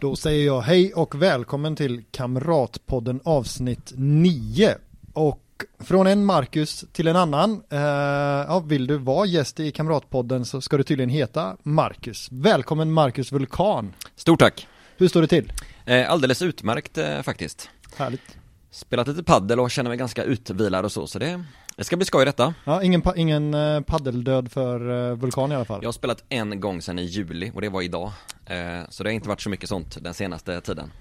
Då säger jag hej och välkommen till Kamratpodden avsnitt 9. Och från en Marcus till en annan. Eh, ja, vill du vara gäst i Kamratpodden så ska du tydligen heta Marcus. Välkommen Marcus Vulkan. Stort tack! Hur står det till? Eh, alldeles utmärkt eh, faktiskt. Härligt. Spelat lite paddel och känner mig ganska utvilad och så, så det, det ska bli skoj detta. Ja, ingen, pa- ingen eh, paddeldöd för eh, Vulkan i alla fall. Jag har spelat en gång sedan i juli och det var idag. Eh, så det har inte varit så mycket sånt den senaste tiden.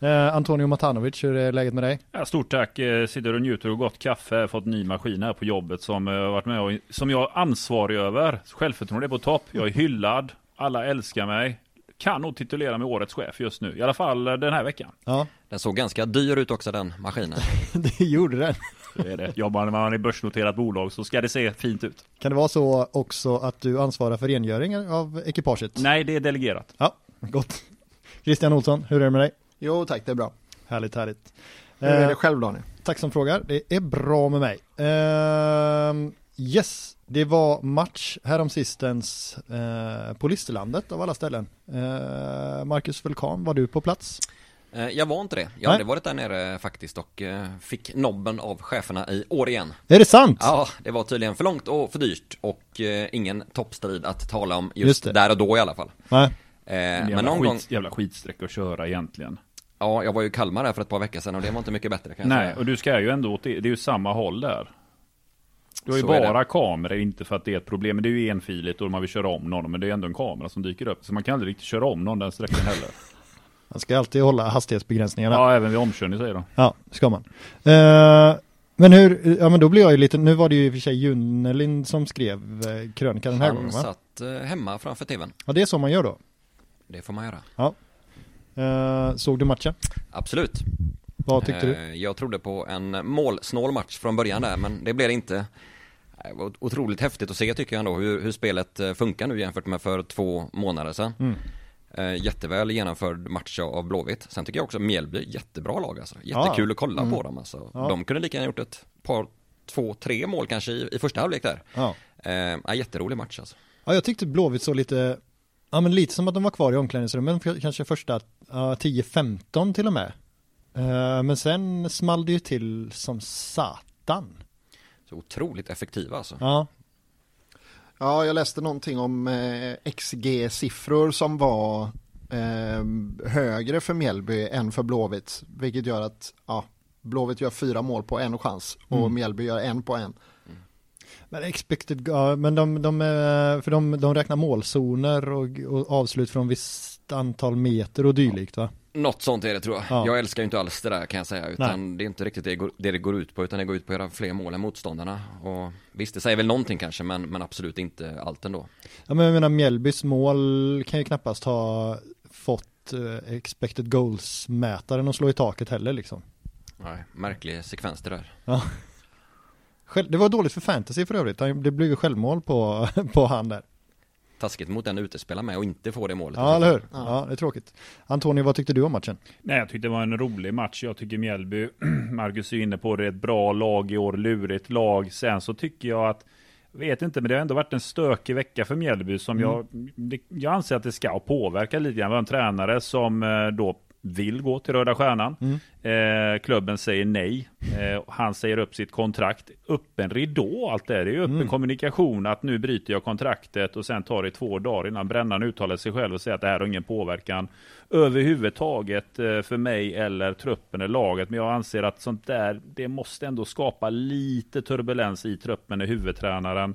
Eh, Antonio Matanovic, hur är läget med dig? Ja, stort tack, Eh, sitter och njuter och gott kaffe, fått ny maskin här på jobbet som jag har varit med och som jag är ansvarig över. Självförtroende är på topp, jag är hyllad, alla älskar mig. Kan nog titulera mig årets chef just nu, i alla fall den här veckan. Ja, Den såg ganska dyr ut också den maskinen. det gjorde den. Så är det. Jobbar man i börsnoterat bolag så ska det se fint ut. Kan det vara så också att du ansvarar för rengöring av ekipaget? Nej, det är delegerat. Ja, gott. Christian Olsson, hur är det med dig? Jo tack, det är bra. Härligt, härligt. Hur är Eh, det själv Daniel? tack som frågar. Det är bra med mig. Eh, yes, det var match härom sistens eh, på Listerlandet av alla ställen. Eh, Marcus Vulkan, var du på plats? Eh, jag var inte det. Jag Nej. hade varit där nere faktiskt och eh, fick nobben av cheferna i år igen. Är det sant? Ja, det var tydligen för långt och för dyrt och eh, ingen toppstrid att tala om Just just, det. där och då i alla fall. Nej. Eh, Jävla, men någon skit, gång, jävla skitsträck att köra egentligen. ja, jag var ju i Kalmar där för ett par veckor sedan och det var inte mycket bättre kan jag Nej, säga. och du ska ju ändå åt det, det är ju samma håll där. Du har ju Så bara kameror, inte för att det är ett problem, men det är ju enfiligt och man vill köra om någon, men det är ändå en kamera som dyker upp. Så man kan aldrig riktigt köra om någon den sträckan heller. Man ska alltid hålla hastighetsbegränsningarna. ja, även vid omkörning säger de. Ja, ska man. Eh, men hur, ja men då blir jag ju lite, nu var det ju i och för sig Junnelin som skrev eh, krönikan den här Han gången va? satt eh, hemma framför tvn. Ja det är så man gör då. Det får man göra. Eh, såg du matchen? Absolut. Vad tyckte du? Jag trodde på en målsnål match från början där, men det blev det inte. Det var otroligt häftigt att se tycker jag ändå hur, hur spelet funkar nu jämfört med för två månader sedan. Mm. Eh, Jätteväl genomförd match av Blåvitt. Sen tycker jag också Mjällby, jättebra lag alltså. Jättekul Ja. att kolla Mm. på dem alltså. Ja. De kunde lika gärna gjort ett par, två, tre mål kanske i, i första halvlek där. Ja. Eh, jätterolig match alltså. ja, jag tyckte Blåvitt så lite, ja men lite som att de var kvar i omklädningsrummen, kanske första ja, 10-15 till och med. Eh, men sen small det ju till som satan. Så otroligt effektiva alltså. Ja, Ja, jag läste någonting om eh, XG-siffror som var eh, högre för Mjällby än för Blåvitt. Vilket gör att ja, Blåvitt gör fyra mål på en chans och Mm. Mjällby gör en på en. men expected, ja, men de, de, eh, för de, de räknar målzoner och, och avslut från visst antal meter och dylikt va? Något sånt är det tror jag. Ja. Jag älskar ju inte alls det där kan jag säga. Utan det är inte riktigt det, det det går ut på. Utan det går ut på att göra fler mål än motståndarna. Och visst, det säger väl någonting kanske. Men, men absolut inte allt ändå. Ja men jag menar Mjällbys mål kan ju knappast ha fått eh, expected goals-mätaren att slå i taket heller liksom. Nej, märklig sekvens det där. Själv, det var dåligt för fantasy för övrigt, det blev ju självmål på, på han där. Taskigt mot den utespelar med och inte få det målet. Ja eller hur? Ja. Ja det är tråkigt. Antonio vad tyckte du om matchen? Nej, jag tyckte det var en rolig match. Jag tycker Mjällby, Marcus är inne på det, är ett bra lag i år, lurigt lag. Sen så tycker jag att, jag vet inte, men det har ändå varit en stökig vecka för Mjällby som jag, det, jag anser att det ska påverka lite grann. Vi har en tränare som eh, då vill gå till Röda Stjärnan. Eh, klubben säger nej. Eh, han säger upp sitt kontrakt. Öppen ridå allt det här. Det är ju öppen kommunikation att nu bryter jag kontraktet och sen tar det två dagar innan Brännan uttalar sig själv och säger att det här har ingen påverkan överhuvudtaget eh, för mig eller truppen eller laget. Men jag anser att sånt där, det måste ändå skapa lite turbulens i truppen när huvudtränaren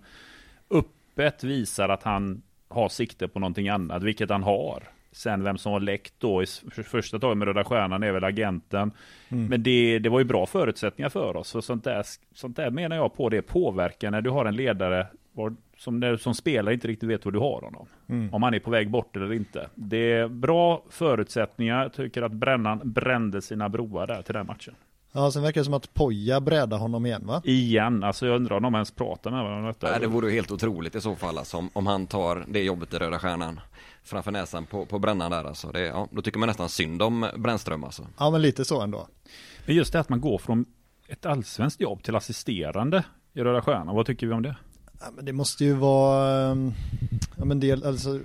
öppet visar att han har sikte på någonting annat, vilket han har. Sen vem som har läckt då i för första taget med Röda Stjärnan är väl agenten. Men det, det var ju bra förutsättningar för oss. Så sånt där, sånt där menar jag på det påverkar när du har en ledare var, som, som spelar inte riktigt vet vad du har honom. Om han är på väg bort eller inte. Det är bra förutsättningar. Jag tycker att Brännan brände sina broar där till den matchen. Ja, sen verkar det som att Poja brädar honom igen va? Igen, alltså jag undrar om de ens pratar med varandra om detta. Nej, det vore ju helt otroligt i så fall alltså, om, om han tar det jobbet i Röda Stjärnan framför näsan på, på brännan där alltså. Det, ja, då tycker man nästan synd om Brännström alltså. Ja, men lite så ändå. Men just det att man går från ett allsvenskt jobb till assisterande i Röda Stjärnan, vad tycker vi om det? Ja, men det måste ju vara ehm, ja, men del, alltså,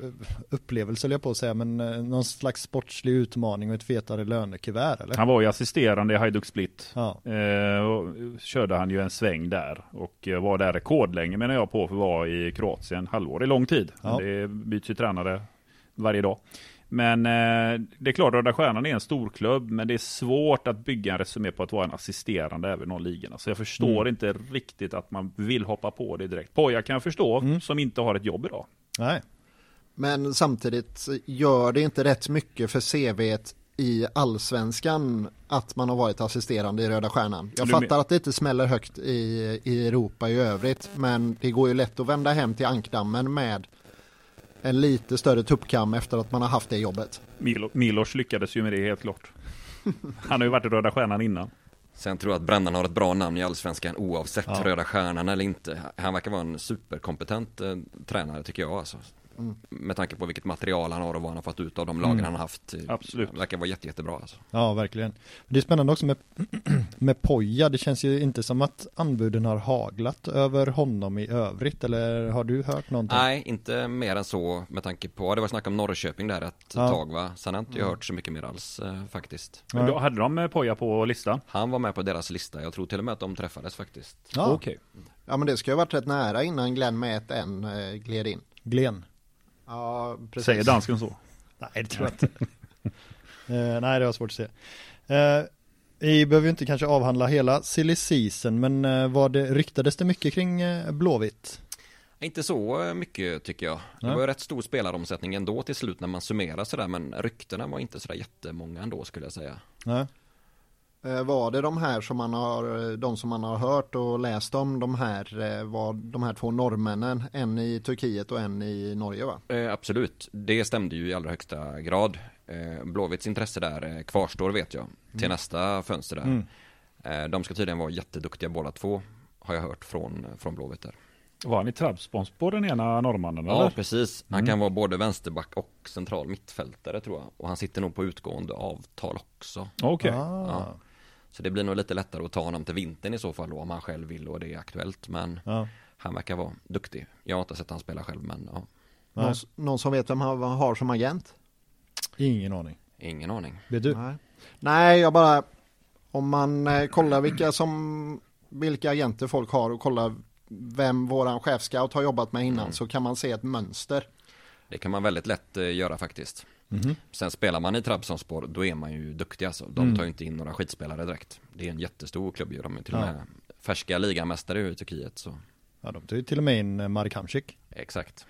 upplevelse, jag på att säga, men eh, någon slags sportslig utmaning och ett fetare lönekuvert eller? Han var ju assisterande i Hajduk Split. Ja. Eh, och körde han ju en sväng där och eh, var där rekordlänge menar jag på för att vara i Kroatien halvår. Det är lång tid. Ja. Det byts ju tränare varje dag. Men eh, det är klart, Röda Stjärnan är en stor klubb, men det är svårt att bygga en resumé på att vara en assisterande även någon ligorna. Så jag förstår Mm. inte riktigt att man vill hoppa på det direkt. Poja kan jag förstå, Mm. som inte har ett jobb idag. Nej. Men samtidigt gör det inte rätt mycket för CVt i allsvenskan att man har varit assisterande i Röda Stjärnan. Jag fattar att det inte smäller högt i, i Europa i övrigt men det går ju lätt att vända hem till ankdammen med en lite större tuppkam efter att man har haft det jobbet. Milo, Milos lyckades ju med det helt klart. Han har ju varit i Röda Stjärnan innan. Sen tror jag att Brännan har ett bra namn i Allsvenskan oavsett Ja. Röda Stjärnan eller inte. Han verkar vara en superkompetent eh, tränare tycker jag alltså. Mm. Med tanke på vilket material han har och vad han har fått ut av de lagen Mm. han har haft. Absolut. Han verkar vara jätte, jättebra alltså. Ja, verkligen. Det är spännande också med, med Poja. Det känns ju inte som att anbuden har haglat över honom i övrigt. Eller har du hört någonting? Nej, inte mer än så med tanke på, det var snack om Norrköping där ett Ja. tag va. Sen har inte jag hört så mycket mer alls eh, faktiskt. Men då hade de eh, Poja på listan? Han var med på deras lista, jag tror till och med att de träffades faktiskt. Ja, Okej. Ja men det ska ju ha varit rätt nära innan Glenn med ett N eh, gled in. Glen. Ja, precis. Säger dansken så? Nej, det tror jag inte. Eh, nej, det var svårt att se. Eh, vi behöver ju inte kanske avhandla hela silly season, men uh, var det, ryktades det mycket kring uh, Blåvitt? Inte så mycket tycker jag. Det var ju rätt stor spelaromsättning ändå till slut när man summerar sådär men ryktena var inte sådär jättemånga ändå skulle jag säga. Nej. Eh, Var det de här som man har, de som man har hört och läst om, de här, eh, var de här två norrmännen, en i Turkiet och en i Norge va? Eh, absolut, det stämde ju i allra högsta grad. Eh, Blåvitts intresse där eh, kvarstår vet jag, till nästa fönster där. Mm. Eh, de ska tydligen vara jätteduktiga båda två, har jag hört från, från Blåvitt där. Var han i Trabzons på den ena norrmannen Ja, eller? precis. Han Mm. kan vara både vänsterback och central mittfältare tror jag. Och han sitter nog på utgående avtal också. Okej. Ah. Ja. Så det blir nog lite lättare att ta honom till vintern i så fall då, om han själv vill och det är aktuellt. Men Ja. han verkar vara duktig. Jag har inte sett han spela själv, men ja. Någon, någon som vet vem han har som agent? Ingen aning. ingen aning. Vet du? Nej. Nej, jag bara, om man eh, kollar vilka som, vilka agenter folk har och kollar vem våran chefscout har jobbat med innan Mm. så kan man se ett mönster. Det kan man väldigt lätt eh, göra faktiskt. Mhm. Sen spelar man i Trabzonspor, då är man ju duktig alltså. De Mm. tar ju inte in några skitspelare direkt. Det är en jättestor klubb ju. De är till och Ja. med färska ligamästare i Turkiet. Så Ja, de tog ju till och med in eh, Marek Hamsik. exakt.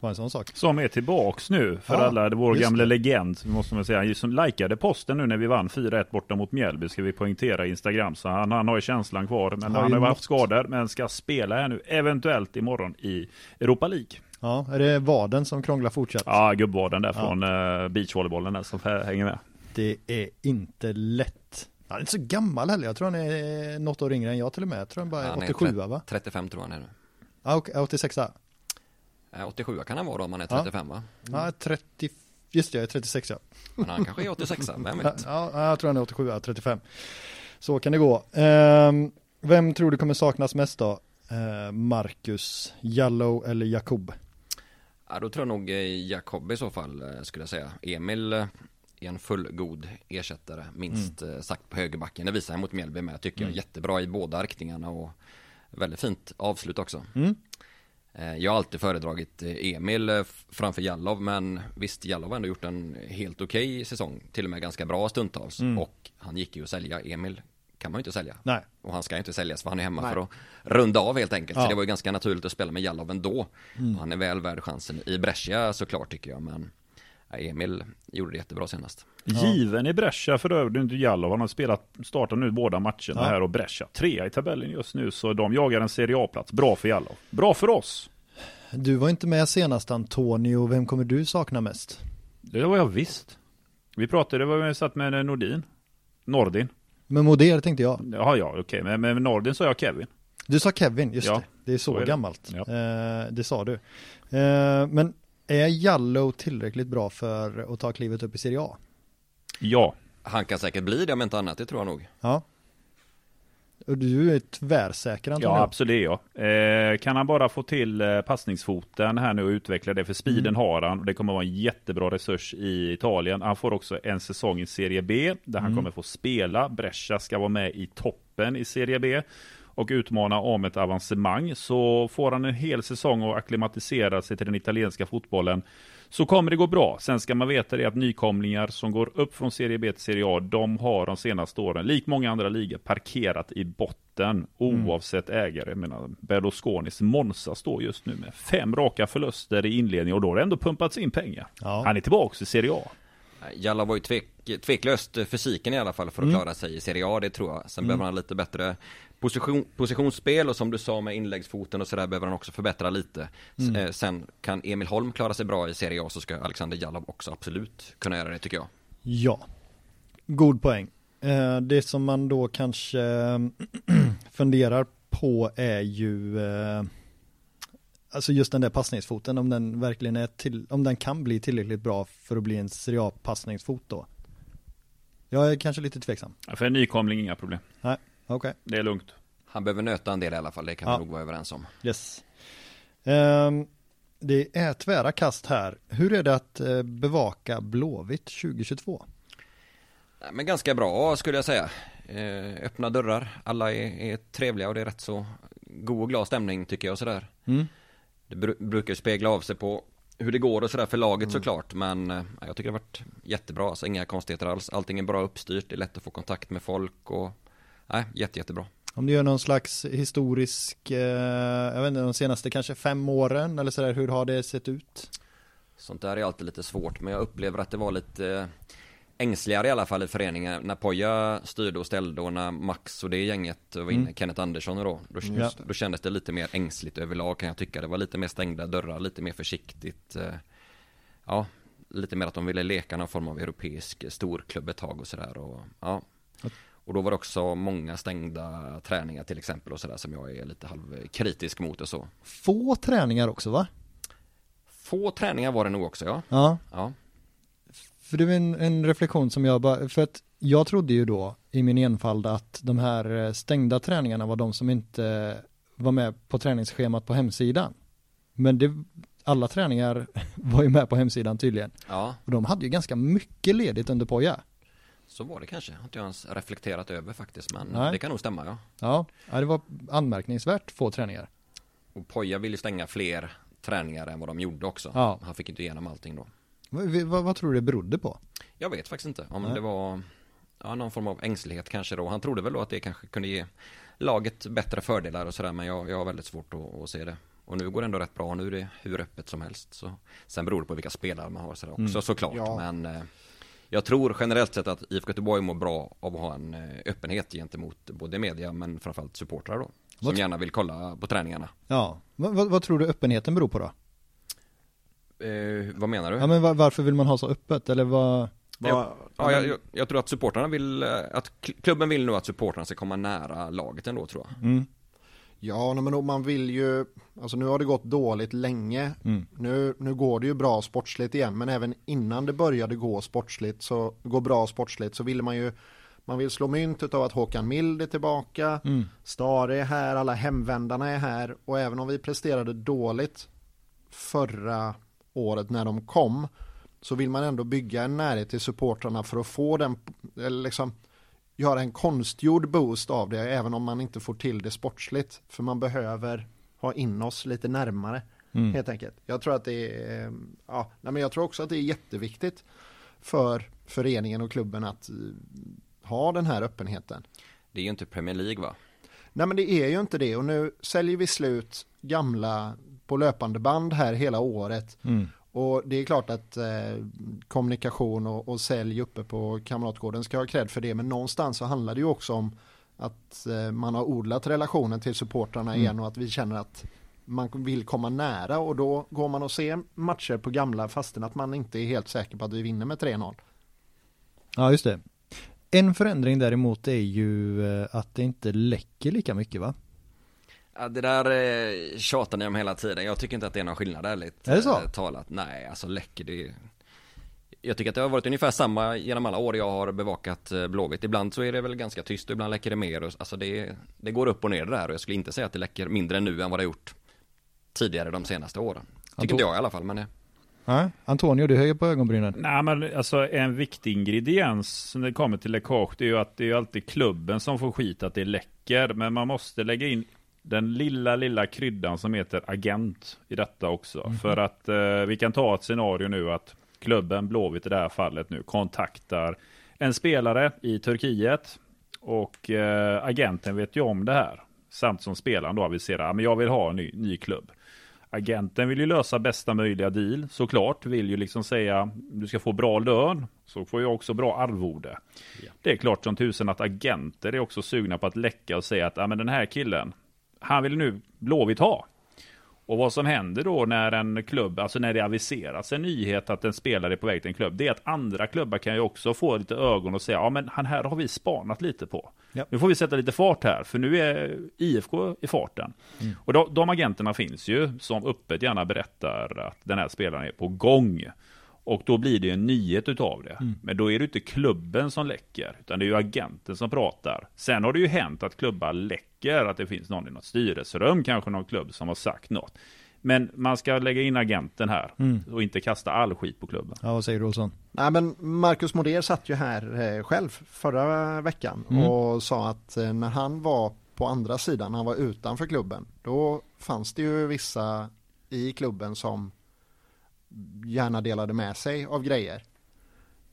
Var en sån sak. Som är tillbaks nu för Ja, alla, det vår gamla legend, måste man säga. Som likade posten nu när vi vann 4-1 borta mot Mjällby, ska vi poängtera Instagram. Så han, han har ju känslan kvar, men Har han har ju haft skador, men ska spela här nu, eventuellt imorgon i Europa League. Ja, är det vaden som krånglar fortsatt? Ja, gubbvaden där Ja. från uh, beachvolleybollen där som hänger med. Det är inte lätt. Han är inte så gammal heller. Jag tror han är något år yngre än jag till och med. Jag tror han bara är Han är 87 tre- va? 35 tror han är nu. Ja, okej, 86 Eh, 87 kan han vara då om han är Ja. 35 va? Ja, 30. Just det, jag är 36 ja. Men han kanske är 86 vem Ja, vet? ja, jag tror han är 87, ja, 35. Så kan det gå. Ehm, vem tror du kommer saknas mest då? Ehm, Marcus, Jallow eller Jakob? Ja, då tror jag nog eh, Jakob i så fall eh, skulle jag säga. Emil eh, är en fullgod ersättare, minst Mm. mm. sagt på högerbacken. Det visar han mot Mjällby med, tycker jag. Jättebra i båda riktningarna och väldigt fint avslut också. Mm. Jag har alltid föredragit Emil framför Jallov, men visst, Jallov har ändå gjort en helt okej säsong, till och med ganska bra stundtals. Mm. Och han gick ju att sälja, Emil kan man ju inte sälja. Nej, Och han ska ju inte säljas för han är hemma Nej. för att runda av helt enkelt. Ja. Så det var ju ganska naturligt att spela med Jallov ändå. Mm. Han är väl värd chansen i Brescia såklart tycker jag. Men Emil gjorde det jättebra senast. Ja. Given i Brescia för övrigt, inte Jallow. Han har spelat, startat nu båda matcherna Ja. här och Brescia. Trea i tabellen just nu, så de jagar en Serie A-plats. Bra för Jallow. Bra för oss. du var inte med senast Antonio. Vem kommer du sakna mest? Det var jag visst. Vi pratade, det var vi satt med Nordin. Nordin. Men Moder tänkte jag. Ja, ja, okej. Okay. Men med Nordin sa jag Kevin. Du sa Kevin, just Ja, det. Det är så, så är det. gammalt. Ja. Eh, det sa du. Eh, men är Jallow tillräckligt bra för att ta klivet upp i Serie A? Ja, Han kan säkert bli det om inte annat, det tror jag nog. Ja. Och du är tvärsäker Anton? ja absolut ja. Eh, kan han bara få till eh, passningsfoten här nu och utveckla det, för speeden Mm. har han och det kommer vara en jättebra resurs i Italien. Han får också en säsong i Serie B där han Mm. kommer få spela. Brescia ska vara med i toppen i Serie B och utmana om ett avancemang. Så får han en hel säsong och akklimatisera sig till den italienska fotbollen så kommer det gå bra. Sen ska man veta det att nykomlingar som går upp från Serie B till Serie A, de har de senaste åren, likt många andra ligor, parkerat i botten oavsett ägare. Jag menar, Berlusconis Monza står just nu med fem raka förluster i inledningen och då har det ändå pumpats in pengar. Ja. Han är tillbaka i Serie A. Jalla var ju tvek, tveklöst fysiken i alla fall för att Mm. klara sig i Serie A, det tror jag. Sen behöver han lite bättre position, positionsspel och som du sa med inläggsfoten och sådär behöver han också förbättra lite. Mm. eh, Sen kan Emil Holm klara sig bra i Serie A så ska Alexander Jallow också absolut kunna göra det tycker jag. Ja. God poäng. Eh, det som man då kanske funderar på är ju eh, Alltså just den där passningsfoten, om den verkligen är till, om den kan bli tillräckligt bra för att bli en Serie A-passningsfot då. Jag är kanske lite tveksam. För en nykomling inga problem. Okej, Det är lugnt. Han behöver nöta en del i alla fall, det kan Ja. vi nog vara överens om. yes. Ehm, det är tvära kast här. Hur är det att eh, bevaka Blåvitt 2022? Nej, Men ganska bra skulle jag säga. Eh, öppna dörrar, alla är, är trevliga och det är rätt så god och glad stämning tycker jag sådär. Mm. Det bru- brukar spegla av sig på hur det går och sådär för laget såklart men eh, jag tycker det har varit jättebra, alltså inga konstigheter alls. Allting är bra uppstyrt, det är lätt att få kontakt med folk och nej, jätte, jättebra. Om du gör någon slags historisk, eh, jag vet inte, de senaste kanske fem åren eller sådär, hur har det sett ut? Sånt där är alltid lite svårt men jag upplever att det var lite eh, ängsligare i alla fall i föreningen när Poja styrde och ställde och när Max och det gänget var inne, Mm. Kenneth Andersson och då, då, Ja. då kändes det lite mer ängsligt överlag kan jag tycka. Det var lite mer stängda dörrar, lite mer försiktigt. eh, Ja, lite mer att de ville leka någon form av europeisk storklubb ett tag och sådär ja. Och då var det också många stängda träningar till exempel och sådär som jag är lite halvkritisk mot och så. Få träningar också va? Få träningar var det nog också ja. Ja, Ja, för det är en, en reflektion som jag bara, för att jag trodde ju då i min enfald att de här eh, stängda träningarna var de som inte var med på träningsschemat på hemsidan. Men det, alla träningar var ju med på hemsidan tydligen. ja, Och de hade ju ganska mycket ledigt under Poja. Så var det kanske. Har inte jag ens reflekterat över faktiskt men Nej. det kan nog stämma ja. Ja, det var anmärkningsvärt få träningar. Och Poja ville stänga fler träningar än vad de gjorde också. Ja. Han fick inte igenom allting då. Vad, vad, vad tror du det berodde på? Jag vet faktiskt inte om Nej. det var ja, någon form av ängslighet kanske då. Han trodde väl då att det kanske kunde ge laget bättre fördelar och sådär men jag, jag har väldigt svårt att, att se det. Och nu går det ändå rätt bra, nu är det hur öppet som helst. Så. Sen beror det på vilka spelare man har sådär också Mm. såklart. Ja. Men eh, jag tror generellt sett att IFK Göteborg mår bra av att ha en eh, öppenhet gentemot både media men framförallt supportrar då. Som Vad- gärna vill kolla på träningarna. Ja, vad, vad, vad tror du öppenheten beror på då? Eh, vad menar du? Ja men var, varför vill man ha så öppet? Eller vad? Ja, ja, jag, jag, jag tror att supportrarna vill, eh, att kl- klubben vill nu att supportrarna ska komma nära laget ändå tror jag. Mm. Ja, men man vill ju, alltså nu har det gått dåligt länge. Mm. Nu, nu går det ju bra sportsligt igen, men även innan det började gå sportsligt, så gå bra sportsligt, så ville man ju, man vill slå mynt av att Håkan Mild är tillbaka, Mm. Stare är här, alla hemvändarna är här och även om vi presterade dåligt förra året när de kom så vill man ändå bygga en närhet till supportrarna för att få den, eller liksom göra en konstgjord boost av det även om man inte får till det sportsligt för man behöver ha in oss lite närmare Mm. helt enkelt. Jag tror att det är, ja, nej, men jag tror också att det är jätteviktigt för föreningen och klubben att eh, ha den här öppenheten. Det är ju inte Premier League va? Nej men det är ju inte det och nu säljer vi slut gamla på löpande band här hela året Mm. Och det är klart att eh, kommunikation och, och sälj uppe på Kamratgården ska ha cred för det men någonstans så handlar det ju också om att eh, man har odlat relationen till supportrarna Mm. igen och att vi känner att man vill komma nära och då går man och ser matcher på gamla fastän att man inte är helt säker på att vi vinner med 3-0. Ja just det. En förändring däremot är ju eh, att det inte läcker lika mycket va? Ja, det där eh, tjatar ni om hela tiden. Jag tycker inte att det är någon skillnad ärligt Är det så? eh, talat. Nej, alltså läcker det Jag tycker att det har varit ungefär samma genom alla år jag har bevakat eh, Blåvitt. Ibland så är det väl ganska tyst och ibland läcker det mer. Alltså det, det går upp och ner det där och jag skulle inte säga att det läcker mindre nu än vad det har gjort tidigare de senaste åren. Tycker Anton- inte jag i alla fall, men det, Antonio, du höjer på ögonbrynen. Nej men alltså en viktig ingrediens när det kommer till läckage det är ju att det är alltid klubben som får skit att det läcker. Men man måste lägga in den lilla, lilla kryddan som heter agent i detta också. För att eh, vi kan ta ett scenario nu att klubben Blåvitt i det här fallet nu kontaktar en spelare i Turkiet och eh, agenten vet ju om det här. Samt som spelaren då aviserar, "Ja, men jag vill ha en ny, ny klubb. Agenten vill ju lösa bästa möjliga deal såklart. Vill ju liksom säga du ska få bra lön. Så får jag också bra arvode. Det är klart som tusen att agenter är också sugna på att läcka och säga att ja, men den här killen. Han vill nu Blåvitt ha. Och vad som händer då när en klubb, alltså när det aviseras en nyhet att en spelare är på väg till en klubb, det är att andra klubbar kan ju också få lite ögon och säga, ja men han här har vi spanat lite på. Ja. Nu får vi sätta lite fart här, för nu är IFK i farten. Och de, de agenterna finns ju, som öppet gärna berättar att den här spelaren är på gång. Och då blir det en nyhet utav det. Men då är det inte klubben som läcker, utan det är ju agenten som pratar. Sen har det ju hänt att klubbar läcker, att det finns någon i något styrelserum, kanske någon klubb som har sagt något. Men man ska lägga in agenten här och inte kasta all skit på klubben. Ja, vad säger du Olsson? Nej men Marcus Moder satt ju här eh, själv förra veckan Mm. och sa att eh, när han var på andra sidan, när han var utanför klubben, då fanns det ju vissa i klubben som gärna delade med sig av grejer.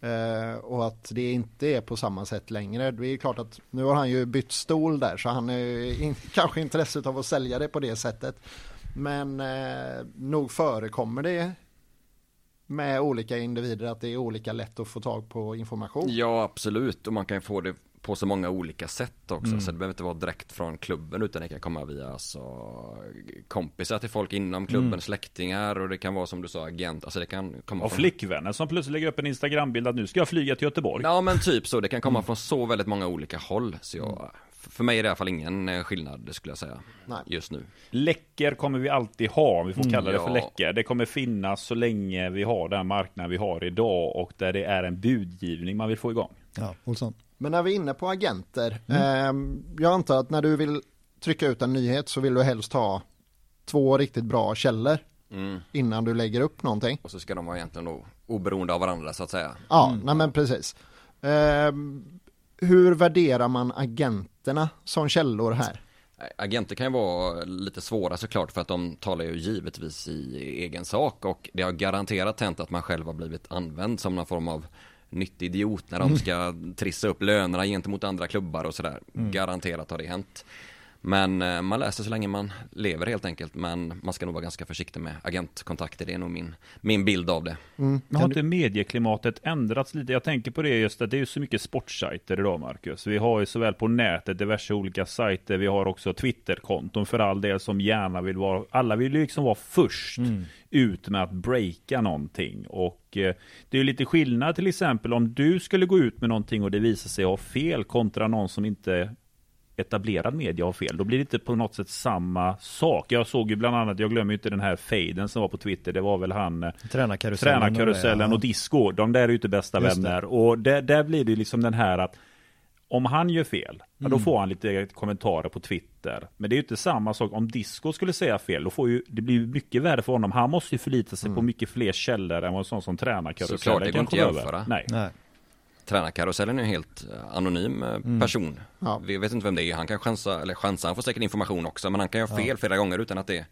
Eh, och att det inte är på samma sätt längre. Det är klart att nu har han ju bytt stol där så han är ju in, kanske intresset av att sälja det på det sättet. Men eh, nog förekommer det med olika individer att det är olika lätt att få tag på information. Ja, absolut. Och man kan få det på så många olika sätt också. Så det behöver inte vara direkt från klubben utan det kan komma via alltså, kompisar till folk inom klubben, släktingar och det kan vara som du sa agent. Alltså det kan komma Och från flickvänner som plötsligt lägger upp en Instagrambild att nu ska jag flyga till Göteborg. Ja men typ så, det kan komma från så väldigt många olika håll. Så jag, för mig är det i alla fall ingen eh, skillnad skulle jag säga. Nej. Just nu. Läcker kommer vi alltid ha, om vi får kalla det för ja. läcker. Det kommer finnas så länge vi har den marknad vi har idag och där det är en budgivning man vill få igång. Ja, Olsson. Men när vi är inne på agenter, ehm, jag antar att när du vill trycka ut en nyhet så vill du helst ha två riktigt bra källor Mm. innan du lägger upp någonting. Och så ska de vara egentligen då oberoende av varandra så att säga. Ja, nej men precis. Ehm, hur värderar man agenterna som källor här? Agenter kan ju vara lite svåra såklart för att de talar ju givetvis i egen sak och det har garanterat hänt att man själv har blivit använd som någon form av nyttig idiot när de ska trissa upp lönerna gentemot andra klubbar och sådär. Garanterat har det hänt. Men eh, man läser så länge man lever helt enkelt. Men man ska nog vara ganska försiktig med agentkontakter. Det är nog min, min bild av det. Men har inte medieklimatet ändrats lite? Jag tänker på det just att det är ju så mycket sportsajter idag Marcus. Vi har ju såväl på nätet diverse olika sajter. Vi har också Twitterkonton för all del som gärna vill vara. Alla vill ju liksom vara först ut med att breaka någonting. Och eh, det är ju lite skillnad till exempel om du skulle gå ut med någonting och det visar sig ha fel kontra någon som inte etablerad media har fel. Då blir det inte på något sätt samma sak. Jag såg ju bland annat, jag glömmer inte den här fejden som var på Twitter. Det var väl han eh, Tränarkarusellen. Tränarkarusellen och och Disco, de där är ju inte bästa Just det. vänner. Och där, där blir det ju liksom den här att om han gör fel, ja, Mm. då får han lite kommentarer på Twitter. Men det är ju inte samma sak om Disco skulle säga fel. Då får ju, det blir ju mycket värre för honom. Han måste ju förlita sig på mycket fler källor än vad en sån som tränarkarusellen Såklart, det går kan inte komma att jämföra. över. Nej. Nej. Tränarkarusellen är en helt eh, anonym eh, person. Ja. Vi vet inte vem det är. Han kan chansa, eller chansa, han får säkert information också. Men han kan ha fel flera gånger utan att det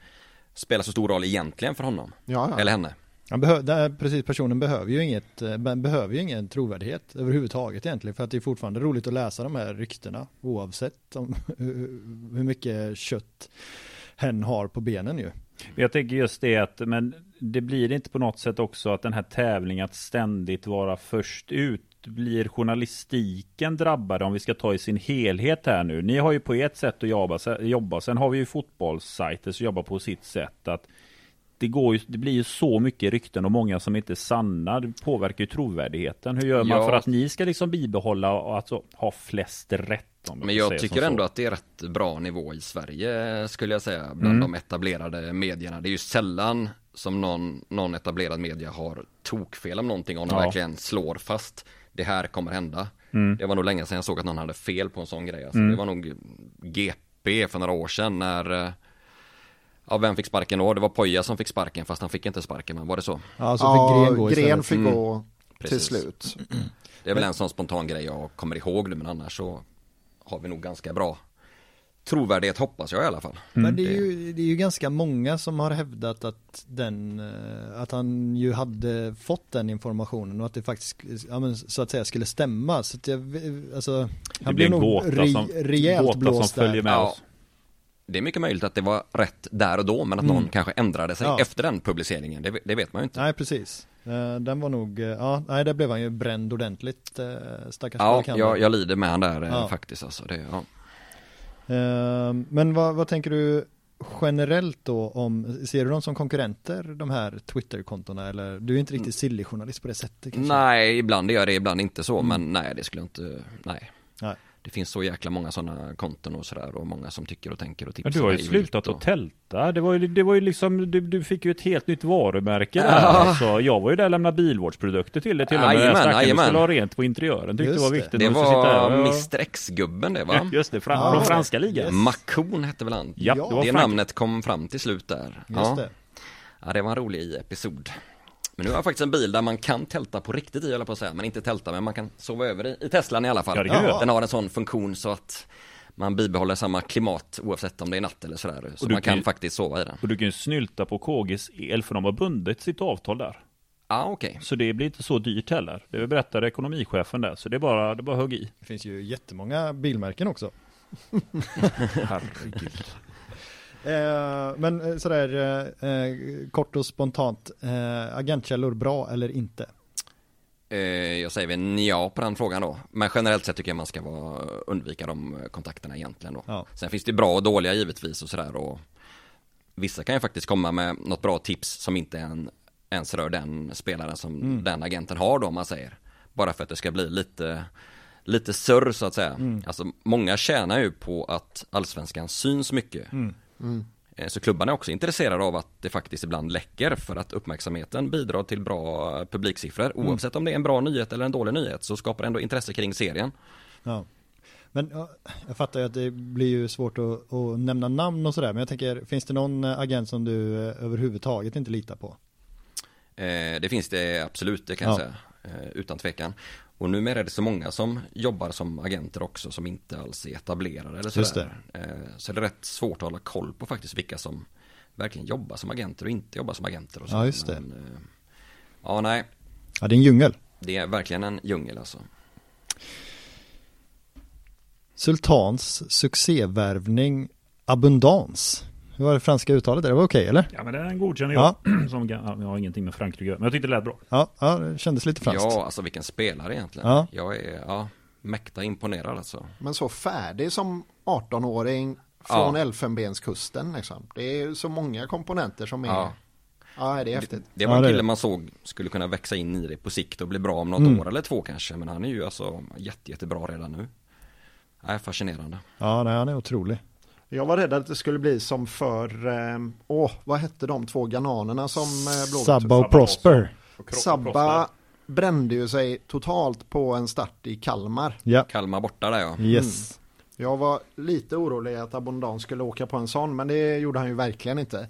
spelar så stor roll egentligen för honom. Ja, ja. Eller henne. Han behö- där, precis, personen behöver ju inget, eh, be- behöver ju ingen trovärdighet överhuvudtaget egentligen för att det är fortfarande roligt att läsa de här ryktena oavsett om, hur hur mycket kött hen har på benen ju. Jag tänker just det att, men det blir inte på något sätt också att den här tävlingen att ständigt vara först ut blir journalistiken drabbade om vi ska ta i sin helhet här nu. Ni har ju på ett sätt att jobba, jobba. sen har vi ju fotbollssajter som jobbar på sitt sätt att det, går ju, det blir ju så mycket rykten och många som inte är sanna. Det påverkar ju trovärdigheten. Hur gör man Ja. för att ni ska liksom bibehålla och alltså ha flest rätt? Men jag tycker ändå så. att det är rätt bra nivå i Sverige skulle jag säga bland Mm. de etablerade medierna. Det är ju sällan som någon, någon etablerad media har tokfel om någonting om de Ja. verkligen slår fast det här kommer hända. Mm. Det var nog länge sedan jag såg att någon hade fel på en sån grej. Alltså, Det var nog GP för några år sedan när eh, Ja, vem fick sparken då? Det var Poja som fick sparken fast han fick inte sparken, men var det så? Ja, så fick Gren gå Gren istället. fick Mm. gå till Precis. slut. Det är väl en sån spontan grej jag kommer ihåg nu, men annars så har vi nog ganska bra trovärdighet hoppas jag i alla fall. Men det är, ju, det är ju ganska många som har hävdat att den, eh, att han ju hade fått den informationen och att det faktiskt, ja, men, så att säga skulle stämma. Så att jag, alltså, Det han blir blev nog gåta re, som, rejält gåta som blåst följer där. med Ja. oss. Det är mycket möjligt att det var rätt där och då, men att Mm. någon kanske ändrade sig Ja. efter den publiceringen, det, det vet man ju inte. Nej, precis. Eh, Den var nog, eh, ja, nej, där blev han ju bränd ordentligt, eh, stackars Ja, jag, jag lider med han där eh, Ja. faktiskt alltså. Det, ja. Eh, Men vad, vad tänker du generellt då om, ser du dem som konkurrenter, de här Twitter-kontona eller? Du är inte riktigt silly-journalist på det sättet kanske? Nej, ibland gör jag det, ibland inte så, Mm. men nej, det skulle jag inte, nej. Nej. Det finns så jäkla många sådana konton och sådär och många som tycker och tänker och tipsar Men du har ju slutat vilt att tälta. Det var ju, det var ju liksom, du, du fick ju ett helt nytt varumärke där. Ja. Alltså, jag var ju där och lämnade bilvårdsprodukter till det till och med. Jajamän, Stackaren, du jajamän. skulle ha rent på interiören. Tyckte Just det var viktigt. Det var och- Mr X-gubben det va? Just det, fran, Ja. från franska ligan. Yes. Makon hette väl han? Ja, Ja, det det namnet kom fram till slut där. Just ja. det. ja, det var en rolig episod. Men nu har jag faktiskt en bil där man kan tälta på riktigt i, jag på att säga. Men inte tälta, men man kan sova över i, i Teslan i alla fall. Ja. Den har en sån funktion så att man bibehåller samma klimat oavsett om det är natt eller sådär. Så man kan ju- faktiskt sova i den. Och du kan ju snylta på KGs el för de har bundit sitt avtal där. Ja, okej. Så det blir inte så dyrt heller. Det berättade ekonomichefen där. Så det är bara, det är bara hugg i. Det finns ju jättemånga bilmärken också. Herregud. Eh, men eh, sådär eh, kort och spontant, eh, agentkällor bra eller inte? Eh, jag säger väl ja på den frågan då. Men generellt sett tycker jag man ska vara, undvika de kontakterna egentligen då. Ja. Sen finns det bra och dåliga givetvis och sådär och vissa kan ju faktiskt komma med något bra tips som inte en, ens rör den spelaren som Mm. den agenten har då om man säger. Bara för att det ska bli lite, lite surr så att säga. Mm. Alltså många tjänar ju på att allsvenskan syns mycket. Mm. Eh, Så klubbarna är också intresserade av att det faktiskt ibland läcker för att uppmärksamheten bidrar till bra publiksiffror. Mm. Oavsett om det är en bra nyhet eller en dålig nyhet så skapar det ändå intresse kring serien. Ja. Men ja, jag fattar ju att det blir ju svårt att, att nämna namn och sådär, men jag tänker, finns det någon eh, agent som du eh, överhuvudtaget inte litar på? Eh, Det finns det absolut, det kan Ja. jag säga. Eh, Utan tvekan. Och numera är det så många som jobbar som agenter också som inte alls är etablerade eller sådär. Eh, Så det är rätt svårt att hålla koll på faktiskt vilka som verkligen jobbar som agenter och inte jobbar som agenter. Och så. Ja, just det. Men, eh, Ja, nej. Ja, det är en djungel. Det är verkligen en djungel alltså. Sultans succévärvning Abundans. Hur var det franska uttalet där? Det var okej eller? Ja men den godkänner jag. Som, ja, jag har ingenting med Frankrike. Men jag tyckte det lät bra. Ja, ja det kändes lite franskt. Ja, alltså vilken spelare egentligen. Ja. Jag är, ja, mäkta imponerad alltså. Men så färdig som 18-åring från Ja. Elfenbenskusten liksom. Det är ju så många komponenter som är... Ja, Ja. det är häftigt. Det var Ja, en det är kille det. man såg skulle kunna växa in i det på sikt och bli bra om något Mm. år eller två kanske. Men han är ju alltså jätte, jättebra redan nu. Nej, fascinerande. Ja, nej, han är otrolig. Jag var rädd att det skulle bli som för, eh, åh, vad hette de två ghananerna som eh, Blåvitt- Sabba och Prosper. Sabba brände ju sig totalt på en start i Kalmar. Ja, Kalmar borta där ja. yes. Jag var lite orolig att Abondans skulle åka på en sån, men det gjorde han ju verkligen inte.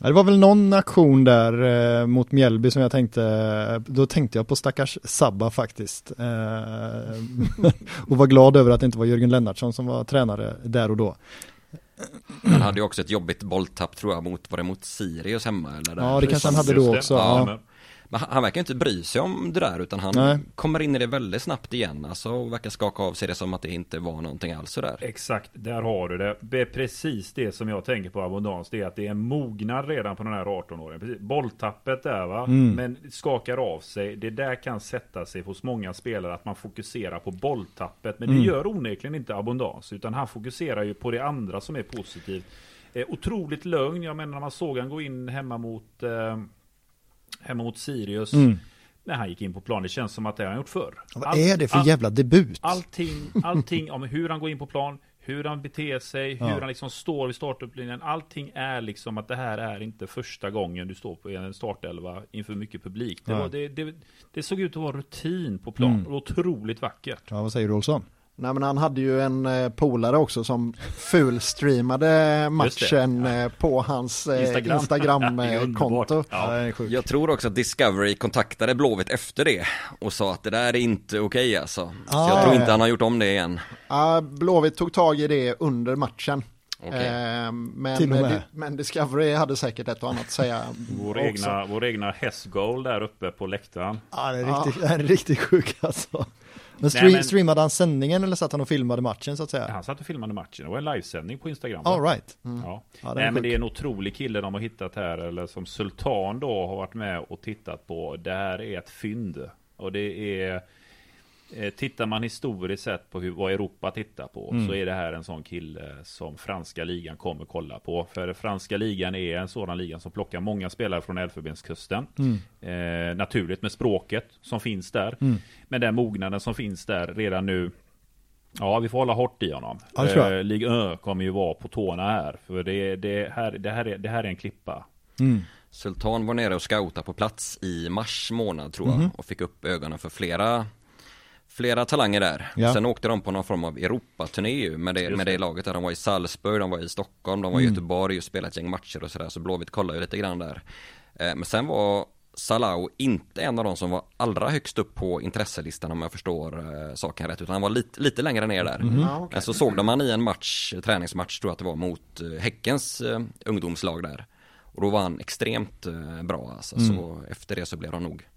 Ja, det var väl någon aktion där eh, mot Mjällby som jag tänkte, då tänkte jag på stackars Sabba faktiskt. Eh, och var glad över att det inte var Jörgen Lennartsson som var tränare där och då. Han hade ju också ett jobbigt bolltapp tror jag mot, var det mot Sirius hemma eller? Där? Ja, det kanske han hade då också. Ja, Ja. Men- han, han verkar inte bry sig om det där utan han Nej. kommer in i det väldigt snabbt igen. Alltså och verkar skaka av sig det som att det inte var någonting alls sådär. Exakt, där har du det. Det är precis det som jag tänker på abundans. Det är att det är en mognad redan på den här 18-åringen. Precis. Bolltappet där va. Mm. Men skakar av sig. Det där kan sätta sig hos många spelare att man fokuserar på bolltappet. Men det Mm. gör onekligen inte abundans. Utan han fokuserar ju på det andra som är positivt. Eh, otroligt lugn. Jag menar när man såg han gå in hemma mot, eh, hemma mot Sirius. Mm. När han gick in på plan. Det känns som att det har han gjort förr. Vad Allt- är det för all- jävla debut? Allting, allting om hur han går in på plan, hur han beter sig, hur Ja. han liksom står vid startupplinjen. Allting är liksom att det här är inte första gången du står på en startelva inför mycket publik. Det, var, det, det, det såg ut att vara rutin på plan. Mm. Och Otroligt vackert. Ja, vad säger du Olsson? Nej men han hade ju en eh, polare också som fulstreamade matchen eh, på hans eh, Instagram. Instagram-konto. Är underbart. Ja, Ja. Jag tror också att Discovery kontaktade Blåvitt efter det och sa att det där är inte okej alltså. Så Ah, jag tror ja, inte ja. han har gjort om det igen. Ja, Blåvitt tog tag i det under matchen. Okej. Eh, men, Till och med. men Discovery hade säkert ett och annat att säga Vår också. egna, vår egna hästgoal där uppe på läktaren. Ja, det är Ja. riktigt, det är riktigt sjukt alltså. Men, stream, Nej, men- streamade han sändningen eller satt han och filmade matchen så att säga? Han satt och filmade matchen. Det var en livesändning på Instagram. All right. Ja. Ja, är Nej, men det är en otrolig kille de har hittat här, eller som Sultan då har varit med och tittat på. Det här är ett fynd. Och det är... eh, Tittar man historiskt sett på hur, vad Europa tittar på Mm. så är det här en sån kille som franska ligan kommer kolla på. För franska ligan är en sådan liga som plockar många spelare från Elfenbenskusten. Mm. Eh, naturligt med språket som finns där. Mm. Men den mognaden som finns där redan nu Ja, vi får hålla hårt i honom. Ja. Eh, Ligue 1 kommer ju vara på tårna här. För det, det, här, det, här, är, det här är en klippa. Mm. Sultan var nere och scoutade på plats i mars månad tror jag Mhm. och fick upp ögonen för flera Flera talanger där. Ja. Sen åkte de på någon form av Europaturné ju med det, Just med det laget där. De var i Salzburg, de var i Stockholm, de var i Mm. Göteborg och spelade ett gäng matcher och sådär. Så Blåvitt kollade ju lite grann där. Eh, Men sen var Salah inte en av de som var allra högst upp på intresselistan om jag förstår eh, saken rätt. Utan han var lite, lite längre ner där. Ja, okej. Men så såg de han i en match, träningsmatch tror jag att det var mot eh, Häckens ungdomslag där. Och då var han extremt bra alltså. Mm. Så efter det så blev de nog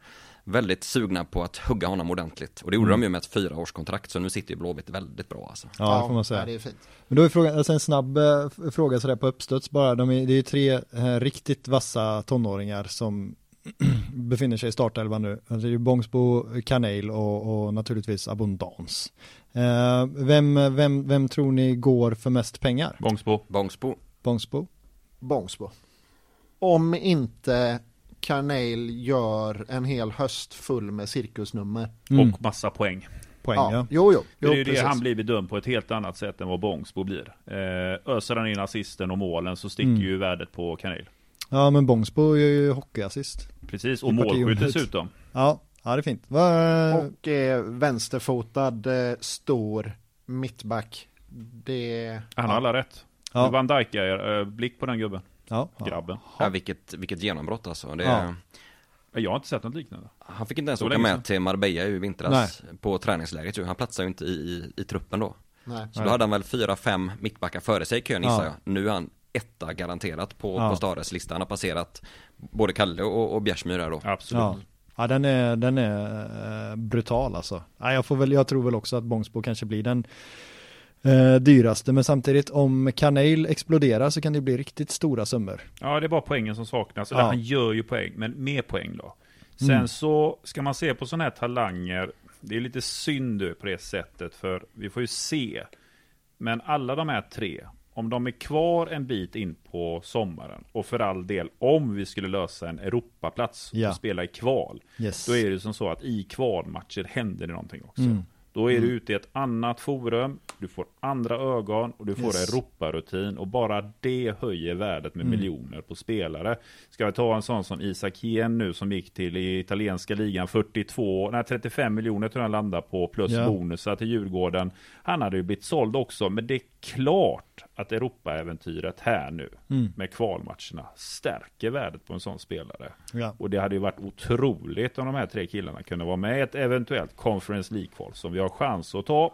väldigt sugna på att hugga honom ordentligt. Och det gjorde de ju med ett fyraårskontrakt så nu sitter ju Blåvitt väldigt bra alltså. Ja, det får man ja, säga. det är fint. Men då är frågan, alltså en snabb eh, fråga sådär på uppstuds bara. De är, det är ju tre eh, riktigt vassa tonåringar som befinner sig i startelvan nu. Alltså det är ju Bångsbo, Kanel och, och naturligtvis Abundans. Eh, vem, vem, vem tror ni går för mest pengar? Bångsbo. Bångsbo, Bångsbo? Bångsbo. Om inte Carneil gör en hel höst full med cirkusnummer. Mm, Och massa poäng. poäng ja. Ja, jo, jo. Jo det är ju det han blir bedömd på ett helt annat sätt än vad Bångsbo blir. Eh, öser han in assisten och målen så sticker Mm. ju värdet på Kanel. Ja men Bångsbo gör ju hockeyassist. Precis, och målskytt dessutom. Ja, ja det är fint. Va, Och eh, vänsterfotad, eh, stor mittback. Det... Han har alla rätt. ja, Van Dijk är eh, blick på den gubben, ja, grabben. ja, vilket, vilket genombrott alltså. Det, Ja. Jag har inte sett något liknande. Han fick inte ens Så åka med till Marbella i vintras på träningsläget ju. Han platsade ju inte i, i, i truppen då. Nej. Så då hade han väl fyra, fem mittbackar före sig i kön gissar Ja. jag. Nu är han etta garanterat på, Ja. på Stares lista. Han har passerat både Kalle och, och Bjärsmyr då. Absolut. Ja. Ja den är, den är eh, brutal alltså. Ja, jag, får väl, jag tror väl också att Bångsbo kanske blir den eh, dyraste. Men samtidigt om Kanel exploderar så kan det bli riktigt stora summor. Ja, det är bara poängen som saknas. Ja. Han gör ju poäng, men mer poäng då. Sen Mm. så ska man se på sådana här talanger. Det är lite synd på det sättet, för vi får ju se. Men alla de här tre, om de är kvar en bit in på sommaren och för all del om vi skulle lösa en Europaplats Ja. och spela i kval. Yes. Då är det som så att i kvalmatcher händer det någonting också. Mm. Då är du ute i ett annat forum, du får andra ögon och du får Yes. Europarutin och bara det höjer värdet med Mm. miljoner på spelare. Ska vi ta en sån som Isak Hien nu som gick till i italienska ligan 42, nej 35 miljoner tror jag han landar på plus Ja. bonusar till Djurgården. Han hade ju blivit såld också, men det är klart att Europaäventyret här nu Mm. med kvalmatcherna stärker värdet på en sån spelare. Ja. Och det hade ju varit otroligt om de här tre killarna kunde vara med i ett eventuellt Conference League-kval som vi har chans att ta.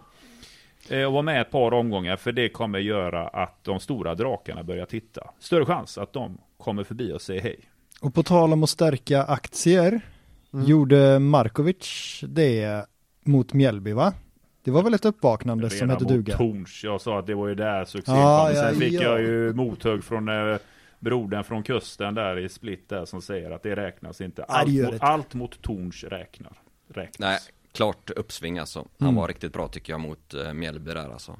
Eh, Och vara med ett par omgångar för det kommer göra att de stora drakarna börjar titta. Större chans att de kommer förbi och säger hej. Och på tal om att stärka aktier Mm. gjorde Markovic det mot Mjällby va? Det var väl ett uppvaknande som Redan hette mot duga? Torns. Jag sa att det var ju där succén Ja, kom. Sen ja, fick ja. jag ju mothugg från eh, brodern från kusten där i Split där som säger att det räknas inte. Allt, mot, allt mot Torns räknar. räknas. Nej, klart uppsving alltså. Han Mm. var riktigt bra tycker jag mot uh, Mjällby där alltså.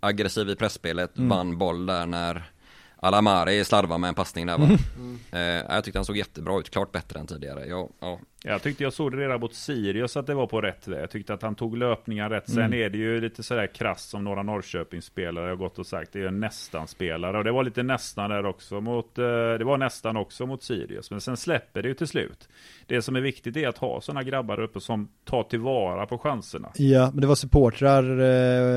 Aggressiv i pressspelet, Mm. vann boll där när Alamari slarvar med en passning där va? Mm. Eh, jag tyckte han såg jättebra ut, klart bättre än tidigare. Ja, ja. Jag tyckte jag såg det redan mot Sirius att det var på rätt väg. Jag tyckte att han tog löpningar rätt. Sen mm. är det ju lite sådär krass som några Norrköpingsspelare har gått och sagt. Det är en nästan-spelare. Och det var lite nästan där också mot, eh, det var nästan också mot Sirius. Men sen släpper det ju till slut. Det som är viktigt är att ha sådana grabbar uppe som tar tillvara på chanserna. Ja, men det var supportrar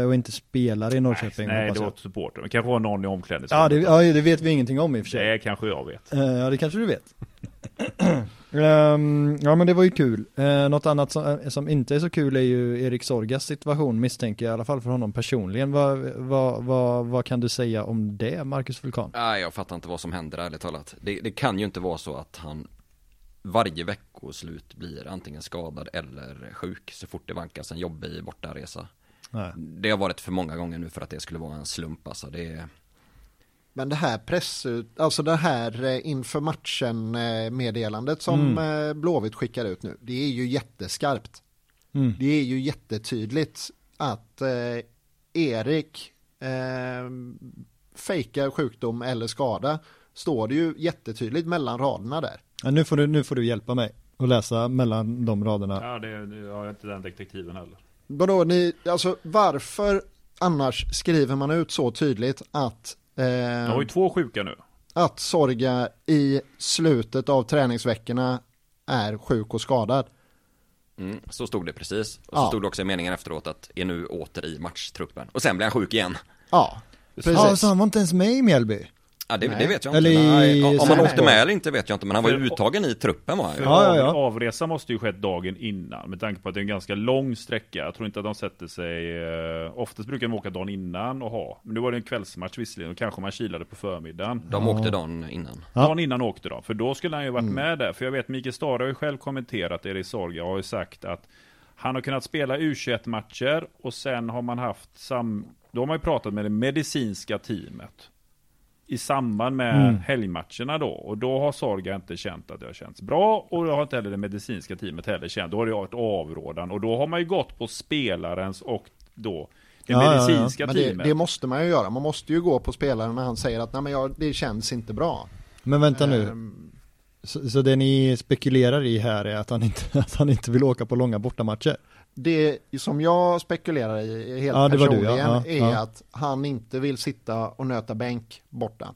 eh, och inte spelare i Norrköping. Nej, nej det var supportrar. Men kanske var någon i omklädningsrummet. Ja, det, ja, det vet vi ingenting om i och för sig. Det kanske jag vet. Uh, ja, det kanske du vet. Um, ja, men det var ju kul. Uh, något annat som, uh, som, inte är så kul är ju Erik Sorgas situation, misstänker jag i alla fall för honom personligen. Vad, vad, vad, vad kan du säga om det, Marcus Vulkan? Nej, jag fattar inte vad som händer ärligt talat. Det, det kan ju inte vara så att han varje veckoslut blir antingen skadad eller sjuk så fort det vankas en jobbig bortaresa. Nej. Det har varit för många gånger nu för att det skulle vara en slump alltså. Det är men det här pressut, alltså det här eh, inför matchen eh, meddelandet som mm. Eh, Blåvitt skickar ut nu, det är ju jätteskarpt. Mm. Det är ju jättetydligt att eh, Erik eh, fejkar sjukdom eller skada. Står det ju jättetydligt mellan raderna där. Ja, nu, får du, nu får du hjälpa mig att läsa mellan de raderna. Ja, det, det har jag inte den detektiven heller. Vadå, ni, alltså varför annars skriver man ut så tydligt att Eh, jag har ju två sjuka nu. Att Sorga i slutet av träningsveckorna är sjuk och skadad. Mm, så stod det precis. Och så ja. stod det också i meningen efteråt att är nu åter i matchtruppen. Och sen blir han sjuk igen. Ja, precis. Ja, så han var inte ens med i Mjällby? Ja det, det, vet jag inte. Nej, om han åkte med eller inte vet jag inte, men han var ju uttagen i truppen var han ja, ja, ja. Avresa måste ju skett dagen innan, med tanke på att det är en ganska lång sträcka. Jag tror inte att de sätter sig, eh, oftast brukar de åka dagen innan och ha. Men nu var det en kvällsmatch visserligen, och kanske man kilade på förmiddagen. De åkte dagen innan. Dagen innan åkte de, för då skulle han ju varit mm. med där. För jag vet, Mikael Stara har ju själv kommenterat, Erik Sorga har ju sagt att han har kunnat spela U21-matcher och sen har man haft sam... Då har man ju pratat med det medicinska teamet i samband med mm. helgmatcherna då. Och då har Sorga inte känt att det har känts bra. Och det har inte heller det medicinska teamet heller känt. Då har det varit avrådan. Och då har man ju gått på spelarens och då det ja, medicinska ja, ja. teamet. Det, det, måste man ju göra. Man måste ju gå på spelaren när han säger att Nej, men jag, det känns inte bra. Men vänta nu. Um, så, så, det ni spekulerar i här är att han inte, att han inte vill åka på långa bortamatcher? Det som jag spekulerar i helt ja, personligen du, ja. Ja, är att han inte vill sitta och nöta bänk borta.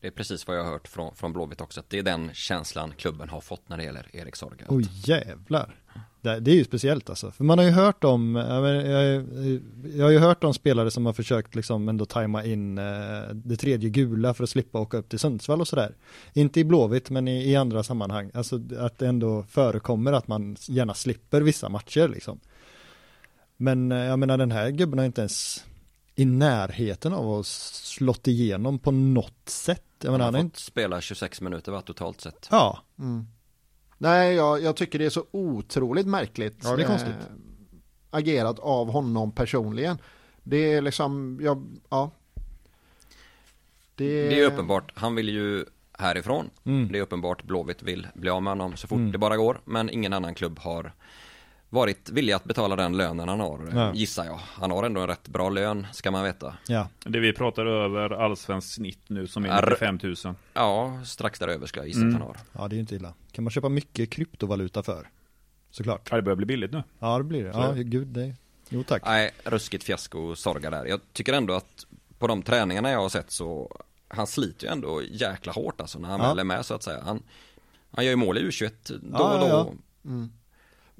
Det är precis vad jag har hört från, från Blåvitt också. Att det är den känslan klubben har fått när det gäller Erik Sorga. Oj jävlar. Det, är ju speciellt alltså. För man har ju hört om, jag, jag, jag har ju hört om spelare som har försökt liksom ändå tajma in eh, det tredje gula för att slippa åka upp till Sundsvall och sådär. Inte i Blåvitt men i, i, andra sammanhang. Alltså att det ändå förekommer att man gärna slipper vissa matcher liksom. Men eh, jag menar den här gubben har inte ens i närheten av att slått igenom på något sätt. Jag menar, han har fått inte... spela 26 minuter va, totalt sett. Ja. Mm. Nej, jag, jag, tycker det är så otroligt märkligt. Ja, det är konstigt. Eh, agerat av honom personligen. Det är liksom, ja, ja. Det... det är uppenbart, han vill ju härifrån. Mm. Det är uppenbart Blåvitt vill bli av med honom så fort mm. det bara går. Men ingen annan klubb har varit villig att betala den lönen han har, ja. gissar jag. Han har ändå en rätt bra lön, ska man veta. Ja. Det vi pratar över allsvensk snitt nu som är 95 000. Ja, strax däröver ska jag gissa mm. att han har. Ja, det är ju inte illa. Kan man köpa mycket kryptovaluta för? Såklart. Ja, det börjar bli billigt nu. Ja, det blir det. Ja, gud, det. Jo, tack. Nej, ruskigt fiasko Sorga där. Jag tycker ändå att på de träningarna jag har sett så han sliter ju ändå jäkla hårt alltså när han ja. väl är med så att säga. Han, han gör ju mål i U21 då ja, och då. Mm.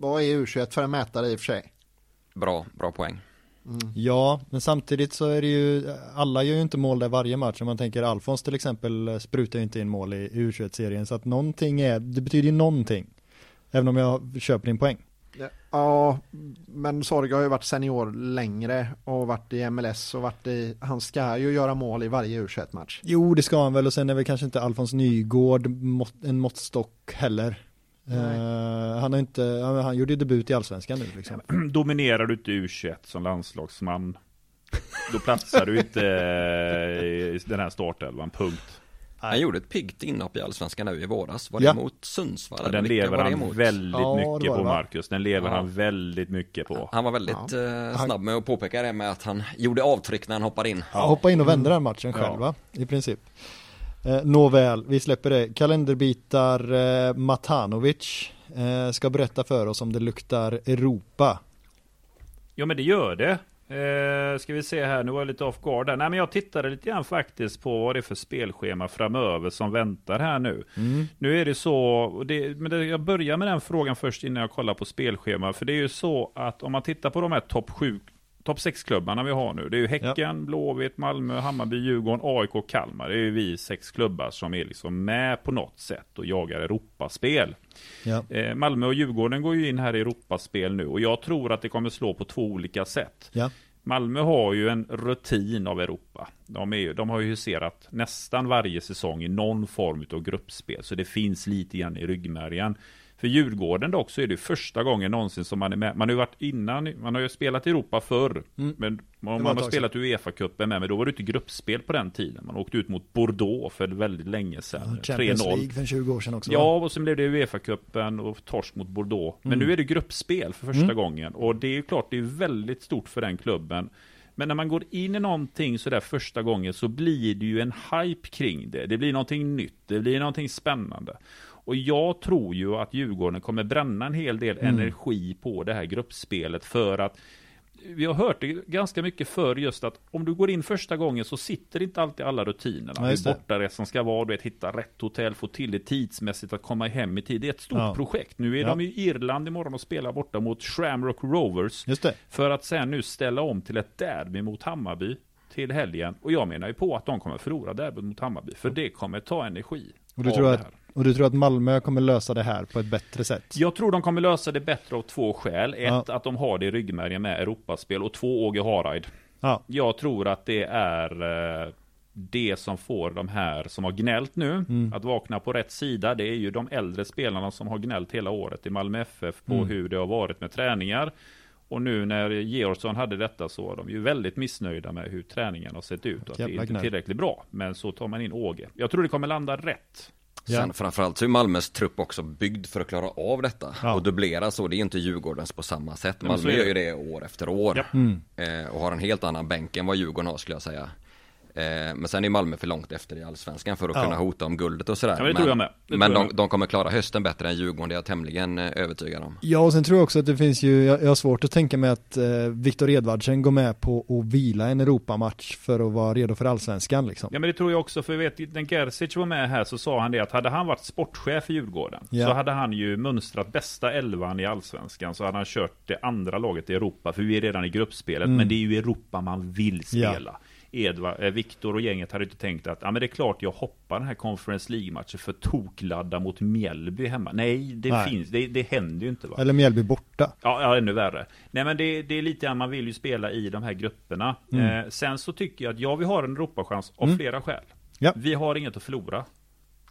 Vad är U21 för en mätare i och för sig? Bra, bra poäng. Mm. Ja, men samtidigt så är det ju, alla gör ju inte mål där varje match. Om man tänker Alfons till exempel sprutar ju inte in mål i U21-serien. Så att någonting är, det betyder ju någonting. Även om jag köper din poäng. Ja, men Sorg har ju varit senior längre och varit i MLS och varit i, han ska ju göra mål i varje U21-match. Jo, det ska han väl och sen är väl kanske inte Alfons Nygård en måttstock heller. Uh, han har inte, han gjorde ju debut i allsvenskan nu liksom. Dominerar du inte U21 som landslagsman? Då platsar du inte eh, i den här startelvan, punkt. Han gjorde ett piggt inhopp i allsvenskan nu i våras. Var det ja. mot Sundsvall? Ja, den lever han väldigt ja, mycket på Marcus. Den lever han väldigt mycket på. Han var väldigt eh, snabb med att påpeka det med att han gjorde avtryck när han hoppade in. Ja, hoppade in och vände den matchen själv va? I princip Eh, nåväl, vi släpper det. Kalenderbitar eh, Matanovic eh, ska berätta för oss om det luktar Europa. Ja men det gör det. Eh, ska vi se här, nu var jag lite off guard där. Nej men jag tittade lite grann faktiskt på vad det är för spelschema framöver som väntar här nu. Mm. Nu är det så, det, men det, jag börjar med den frågan först innan jag kollar på spelschema. För det är ju så att om man tittar på de här topp 7 topp 6-klubbarna vi har nu. Det är ju Häcken, ja. Blåvitt, Malmö, Hammarby, Djurgården, AIK Kalmar. Det är ju vi sex klubbar som är liksom med på något sätt och jagar Europaspel. Ja. Eh, Malmö och Djurgården går ju in här i Europaspel nu och jag tror att det kommer slå på två olika sätt. Ja. Malmö har ju en rutin av Europa. De, är, de har ju huserat nästan varje säsong i någon form av gruppspel, så det finns lite grann i ryggmärgen. För Djurgården dock så är det första gången någonsin som man är med. Man har ju varit innan, man har ju spelat i Europa förr. Mm. Men man, man har spelat Uefa-cupen med, men då var det inte gruppspel på den tiden. Man åkte ut mot Bordeaux för väldigt länge sedan. Ja, Champions League för 20 år sedan också. Ja, och sen blev det Uefa-cupen och torsk mot Bordeaux. Men mm. nu är det gruppspel för första mm. gången. Och det är ju klart, det är väldigt stort för den klubben. Men när man går in i någonting sådär första gången så blir det ju en hype kring det. Det blir någonting nytt, det blir någonting spännande. Och jag tror ju att Djurgården kommer bränna en hel del mm. energi på det här gruppspelet för att vi har hört det ganska mycket för just att om du går in första gången så sitter inte alltid alla rutinerna. Ja, hur bortaresan ska vara, du vet, hitta rätt hotell, få till det tidsmässigt att komma hem i tid. Det är ett stort ja. projekt. Nu är ja. de i Irland imorgon och spelar borta mot Shamrock Rovers. För att sen nu ställa om till ett derby mot Hammarby till helgen. Och jag menar ju på att de kommer förlora derbyt mot Hammarby. För det kommer ta energi. Och du tror att och du tror att Malmö kommer lösa det här på ett bättre sätt? Jag tror de kommer lösa det bättre av två skäl. Ett, ja. att de har det i ryggmärgen med Europaspel och två, Åge Hareid. Ja. Jag tror att det är eh, det som får de här som har gnällt nu mm. att vakna på rätt sida. Det är ju de äldre spelarna som har gnällt hela året i Malmö FF på mm. hur det har varit med träningar. Och nu när Georgsson hade detta så var de ju väldigt missnöjda med hur träningen har sett ut. Och att det är inte tillräckligt bra. Men så tar man in Åge. Jag tror det kommer landa rätt. Ja. Sen framförallt så är Malmös trupp också byggd för att klara av detta. Ja. Och dubblera så, det är inte Djurgårdens på samma sätt. Malmö gör ju det år efter år. Ja. Mm. Eh, och har en helt annan bänk än vad Djurgården har skulle jag säga. Eh, men sen är Malmö för långt efter i Allsvenskan för att ja. kunna hota om guldet och sådär. Ja, det tror jag med. Det men de, de, kommer klara hösten bättre än Djurgården, det är jag tämligen eh, övertygad om. Ja, och sen tror jag också att det finns ju, jag, jag har svårt att tänka mig att eh, Viktor Edvardsen går med på att vila en Europamatch för att vara redo för Allsvenskan liksom. Ja, men det tror jag också, för jag vet, när Gerzic var med här så sa han det att hade han varit sportchef i Djurgården ja. så hade han ju mönstrat bästa elvan i Allsvenskan så hade han kört det andra laget i Europa, för vi är redan i gruppspelet, mm. men det är ju Europa man vill spela. Edvard, eh, Viktor och gänget hade inte tänkt att ja, men det är klart jag hoppar den här Conference League-matchen för tokladda mot Mjällby hemma. Nej, det Nej. finns, det, det händer ju inte. Va? Eller Mjällby borta. Ja, ja ännu värre. Nej, men det, det är lite grann, man vill ju spela i de här grupperna. Mm. Eh, sen så tycker jag att ja, vi har en Europachans av mm. flera skäl. Ja. Vi har inget att förlora,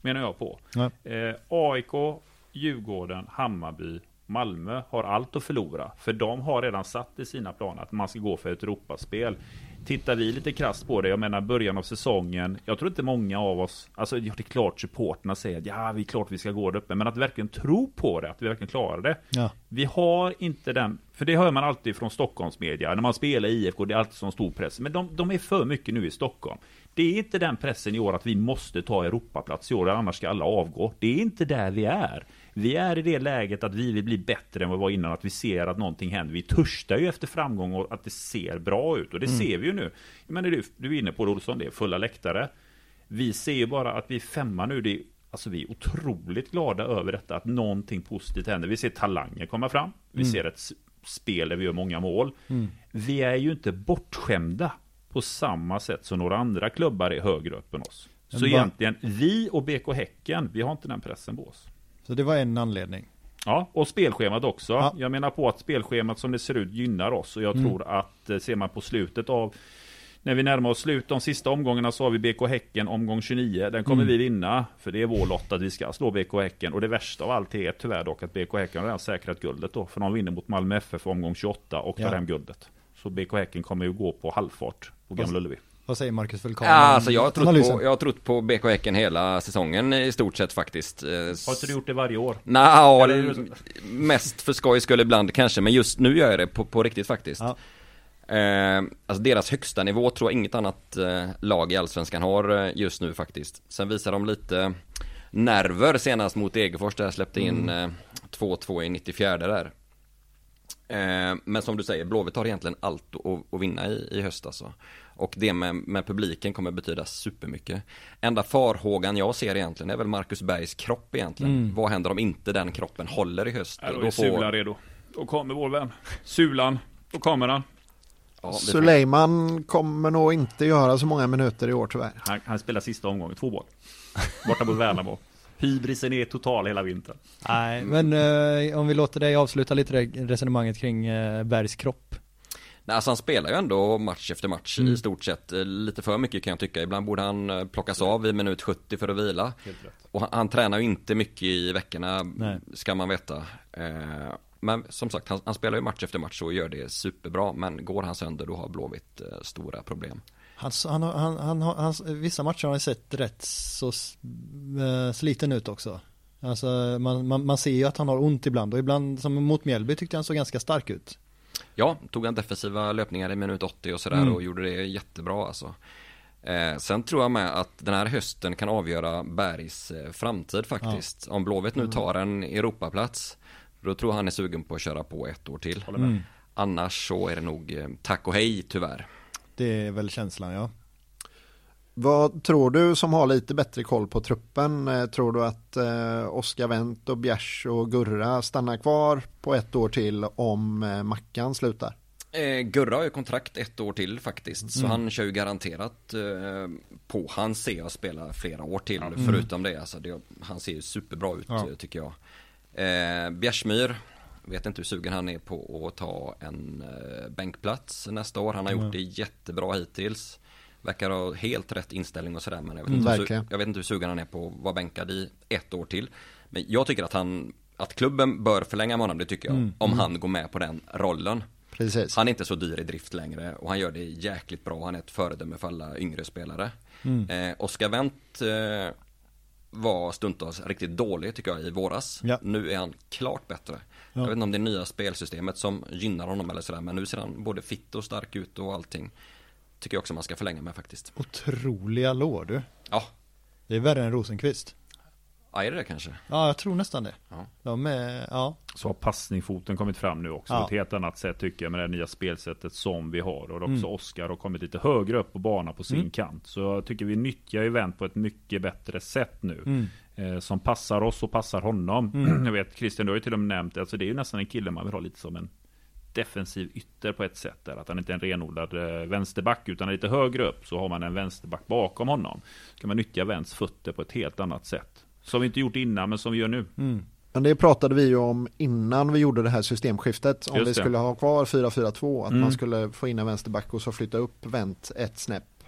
menar jag på. Ja. Eh, AIK, Djurgården, Hammarby, Malmö har allt att förlora. För de har redan satt i sina planer att man ska gå för ett Europaspel tittar vi lite krasst på det, jag menar början av säsongen, jag tror inte många av oss, alltså det är klart supporterna säger att ja, vi är klart vi ska gå där uppe, men att verkligen tro på det, att vi verkligen klarar det. Ja. Vi har inte den, för det hör man alltid från Stockholmsmedia, när man spelar i IFK, det är alltid sån stor press, men de, de är för mycket nu i Stockholm. Det är inte den pressen i år att vi måste ta Europaplats i år, annars ska alla avgå. Det är inte där vi är. Vi är i det läget att vi vill bli bättre än vad vi var innan, att vi ser att någonting händer. Vi törstar ju efter framgång och att det ser bra ut och det mm. ser vi ju nu. Men du, du är inne på det Olsson, det är fulla läktare. Vi ser ju bara att vi är femma nu. Det är, alltså vi är otroligt glada över detta, att någonting positivt händer. Vi ser talanger komma fram. Vi mm. ser ett spel där vi gör många mål. Mm. Vi är ju inte bortskämda på samma sätt som några andra klubbar är högre upp än oss. Så egentligen, vi och BK Häcken, vi har inte den pressen på oss. Så det var en anledning. Ja, och spelschemat också. Ja. Jag menar på att spelschemat som det ser ut gynnar oss och jag mm. tror att eh, ser man på slutet av när vi närmar oss slut de sista omgångarna så har vi BK Häcken omgång 29. Den kommer mm. vi vinna. För det är vår lott att vi ska slå BK Häcken. Och det värsta av allt är tyvärr dock att BK Häcken har redan säkrat guldet då. För de vinner mot Malmö FF omgång 28 och tar ja. hem guldet. Så BK Häcken kommer ju gå på halvfart på Gamla Ullevi. Vad säger Marcus Vulkan? Ja, alltså jag har, trott på, jag har trott på BK Häcken hela säsongen i stort sett faktiskt. Eh, har inte du gjort det varje år? Nej, mest för skojs skull ibland kanske, men just nu gör jag det på, på riktigt faktiskt. Ja. Eh, alltså deras högsta nivå tror jag inget annat eh, lag i Allsvenskan har eh, just nu faktiskt. Sen visar de lite nerver senast mot Degerfors där släppte in mm. 2-2 i 94 där. Eh, men som du säger, Blåvitt har egentligen allt att, att vinna i, i höst alltså. Och det med, med publiken kommer betyda supermycket. Enda farhågan jag ser egentligen är väl Marcus Bergs kropp egentligen. Mm. Vad händer om inte den kroppen håller i höst? Ja, då är då Sulan redo. Då kommer vår vän. Sulan. Då kommer han. Ja, Suleiman kommer nog inte göra så många minuter i år tyvärr. Han, han spelar sista omgången, två boll. Borta mot Värnamo. Hybrisen är total hela vintern. Nej, men eh, om vi låter dig avsluta lite resonemanget kring eh, Bergs kropp. Nej, alltså han spelar ju ändå match efter match mm. i stort sett. Eh, lite för mycket kan jag tycka. Ibland borde han eh, plockas av i minut 70 för att vila. Och han, han, tränar ju inte mycket i veckorna, Nej. ska man veta. Eh, men som sagt, han, han, spelar ju match efter match och gör det superbra. Men går han sönder då har Blåvitt eh, stora problem. Han, han, han, han, han, vissa matcher har han sett rätt så uh, sliten ut också. Alltså man, man, man ser ju att han har ont ibland och ibland som mot Mjällby tyckte han såg ganska stark ut. Ja, tog han defensiva löpningar i minut 80 och sådär mm. och gjorde det jättebra alltså. Eh, sen tror jag med att den här hösten kan avgöra Bergs eh, framtid faktiskt. Ja. Om Blåvitt nu mm. tar en Europaplats, då tror han är sugen på att köra på ett år till. Mm. Annars så är det nog eh, tack och hej tyvärr. Det är väl känslan ja. Vad tror du som har lite bättre koll på truppen? Eh, tror du att eh, Oskar Wendt och Bjärs och Gurra stannar kvar på ett år till om eh, Mackan slutar? Eh, Gurra har ju kontrakt ett år till faktiskt. Mm. Så han kör ju garanterat eh, på. Han ser jag spela flera år till. Mm. Förutom det, alltså det, han ser ju superbra ut ja. tycker jag. Eh, Bjärsmyr vet inte hur sugen han är på att ta en eh, bänkplats nästa år. Han har gjort mm. det jättebra hittills. Verkar ha helt rätt inställning och sådär. Men jag vet, mm, inte, hur, jag vet inte hur sugen han är på att vara bänkad i ett år till. Men jag tycker att han, att klubben bör förlänga med honom, det tycker jag. Mm. Om mm. han går med på den rollen. Precis. Han är inte så dyr i drift längre och han gör det jäkligt bra. Han är ett föredöme för alla yngre spelare. Mm. Eh, Oskar Wendt eh, var stundtals riktigt dålig tycker jag i våras. Ja. Nu är han klart bättre. Ja. Jag vet inte om det är nya spelsystemet som gynnar honom eller sådär. Men nu ser han både fitt och stark ut och allting. Tycker jag också man ska förlänga med faktiskt. Otroliga lår du. Ja. Det är värre än Rosenqvist. Ja, är det det kanske? Ja, jag tror nästan det. Ja. De är, ja. Så har passningfoten kommit fram nu också ja. på ett helt annat sätt tycker jag med det nya spelsättet som vi har. Och också mm. Oskar har kommit lite högre upp på banan på sin mm. kant. Så jag tycker vi nyttjar event på ett mycket bättre sätt nu. Mm. Eh, som passar oss och passar honom. Mm. jag vet Christian, du har ju till och med nämnt, alltså det är ju nästan en kille man vill ha lite som en defensiv ytter på ett sätt. Där. Att han inte är en renodlad eh, vänsterback utan lite högre upp så har man en vänsterback bakom honom. Kan man nyttja Vents fötter på ett helt annat sätt. Som vi inte gjort innan men som vi gör nu. Mm. Men det pratade vi ju om innan vi gjorde det här systemskiftet. Om vi skulle ha kvar 4-4-2. Att mm. man skulle få in en vänsterback och så flytta upp vänt ett snäpp.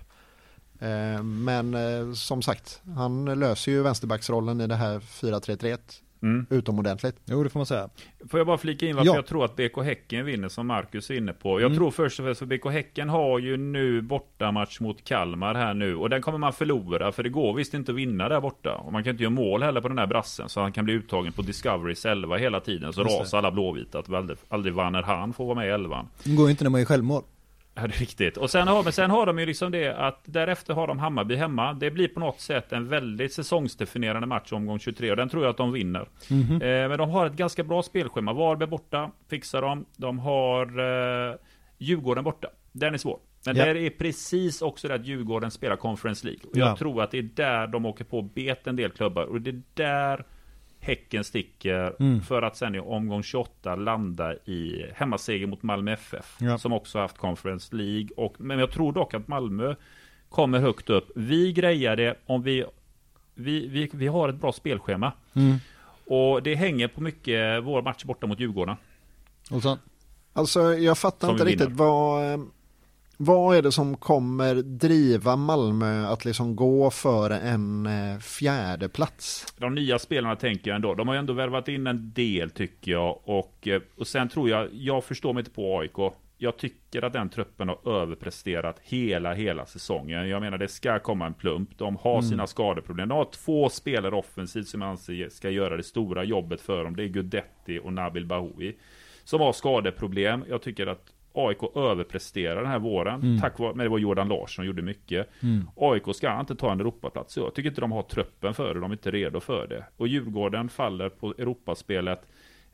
Eh, men eh, som sagt, han löser ju vänsterbacksrollen i det här 4-3-3. Mm. Utomordentligt. Jo, det får man säga. Får jag bara flika in varför ja. jag tror att BK Häcken vinner som Marcus är inne på. Jag mm. tror först och främst för BK Häcken har ju nu bortamatch mot Kalmar här nu och den kommer man förlora för det går visst inte att vinna där borta. Och man kan inte göra mål heller på den här brassen så han kan bli uttagen på Discovery 11 hela tiden så rasar alla blåvita att aldrig, aldrig Vanner han får vara med i elvan. Det går inte när man är självmål. Ja, det är riktigt. Och sen har, men sen har de ju liksom det att därefter har de Hammarby hemma. Det blir på något sätt en väldigt säsongsdefinierande match omgång 23 och den tror jag att de vinner. Mm -hmm. eh, men de har ett ganska bra spelschema. Varberg borta, fixar de. De har eh, Djurgården borta. Den är svår. Men ja. det är precis också det att Djurgården spelar Conference League. Och jag ja. tror att det är där de åker på bet en del klubbar. Och det är där Häcken sticker mm. för att sen i omgång 28 landa i hemmaseger mot Malmö FF. Ja. Som också haft Conference League. Och, men jag tror dock att Malmö kommer högt upp. Vi grejar det om vi, vi, vi, vi har ett bra spelschema. Mm. Och det hänger på mycket vår match borta mot Djurgården. Så? Alltså jag fattar inte riktigt vad vad är det som kommer driva Malmö att liksom gå för en eh, fjärde plats? De nya spelarna tänker jag ändå. De har ju ändå värvat in en del tycker jag. Och, eh, och sen tror jag, jag förstår mig inte på AIK. Jag tycker att den truppen har överpresterat hela, hela säsongen. Jag menar, det ska komma en plump. De har mm. sina skadeproblem. De har två spelare offensivt som jag anser ska göra det stora jobbet för dem. Det är Gudetti och Nabil Bahoui. Som har skadeproblem. Jag tycker att AIK överpresterar den här våren. Mm. Tack vare, men det var Jordan Larsson som gjorde mycket. Mm. AIK ska inte ta en Europaplats. Jag tycker inte de har truppen för det. De är inte redo för det. Och Djurgården faller på Europaspelet.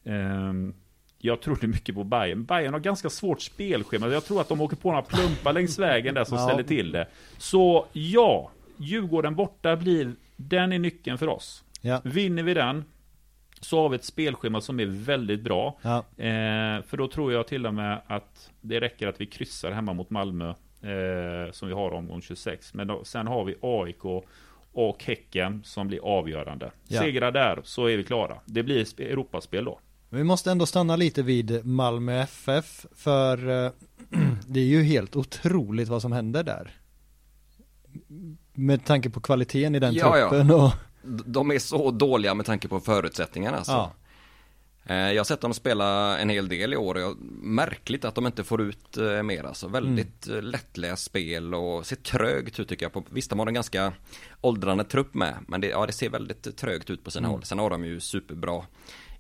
Um, jag trodde mycket på Bayern. Bayern har ganska svårt spelschema. Jag tror att de åker på några plumpar längs vägen där som ja. ställer till det. Så ja, Djurgården borta blir, den är nyckeln för oss. Ja. Vinner vi den, så har vi ett spelschema som är väldigt bra. Ja. Eh, för då tror jag till och med att det räcker att vi kryssar hemma mot Malmö. Eh, som vi har omgång 26. Men då, sen har vi AIK och Häcken som blir avgörande. Ja. Segrar där så är vi klara. Det blir Europaspel då. Men vi måste ändå stanna lite vid Malmö FF för eh, det är ju helt otroligt vad som händer där. Med tanke på kvaliteten i den ja, truppen och de är så dåliga med tanke på förutsättningarna alltså. Ja. Eh, jag har sett dem spela en hel del i år och märkligt att de inte får ut eh, mer alltså. Väldigt mm. lättläst spel och ser trögt ut tycker jag. På, visst, de har en ganska åldrande trupp med, men det, ja, det ser väldigt trögt ut på sina mm. håll. Sen har de ju superbra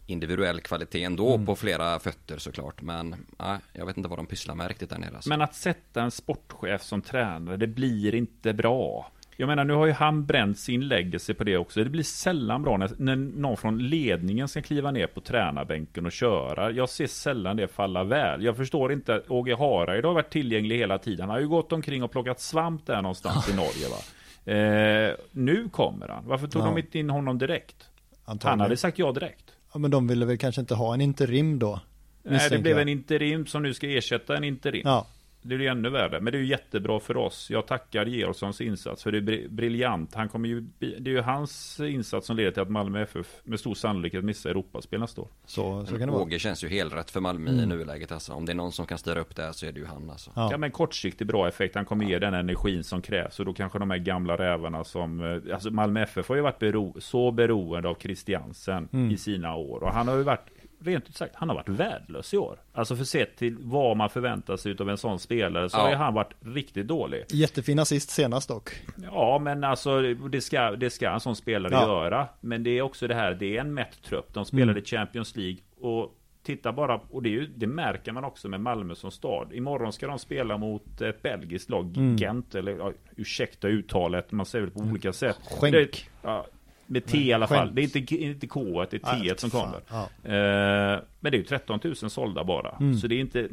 individuell kvalitet ändå mm. på flera fötter såklart. Men ja, jag vet inte vad de pysslar med riktigt där nere. Alltså. Men att sätta en sportchef som tränare, det blir inte bra. Jag menar, nu har ju han bränt sin legacy på det också. Det blir sällan bra när, när någon från ledningen ska kliva ner på tränarbänken och köra. Jag ser sällan det falla väl. Jag förstår inte, Åge Hareide har varit tillgänglig hela tiden. Han har ju gått omkring och plockat svamp där någonstans i Norge va. Eh, nu kommer han. Varför tog ja. de inte in honom direkt? Antagligen. Han hade sagt ja direkt. Ja men de ville väl kanske inte ha en interim då? Nej det blev en interim som nu ska ersätta en interim. Ja. Det blir ännu värre. Men det är ju jättebra för oss. Jag tackar Georgssons insats för det är briljant. Han kommer ju, det är ju hans insats som leder till att Malmö FF med stor sannolikhet missar Europaspel nästa år. Så, så kan det vara. Åge känns ju helt rätt för Malmö mm. i nuläget alltså. Om det är någon som kan styra upp det här så är det ju han alltså. Ja, ja men kortsiktigt bra effekt. Han kommer ge den energin som krävs. Och då kanske de här gamla rävarna som, eh, alltså Malmö FF har ju varit bero, så beroende av Christiansen mm. i sina år. Och han har ju varit rent ut sagt, han har varit värdelös i år. Alltså för sett till vad man förväntar sig av en sån spelare så ja. har han varit riktigt dålig. Jättefin assist senast dock. Ja, men alltså det ska, det ska en sån spelare ja. göra. Men det är också det här, det är en mätt trupp. De spelade mm. Champions League och titta bara, och det, är ju, det märker man också med Malmö som stad. Imorgon ska de spela mot ett belgiskt lag, mm. Gent, eller ja, ursäkta uttalet, man säger det på olika sätt. Skänk. Det, ja, med T i alla fall. Det är inte, inte K, det är T som kommer. Ja. Eh, men det är ju 13 000 sålda bara. Mm. Så det är inte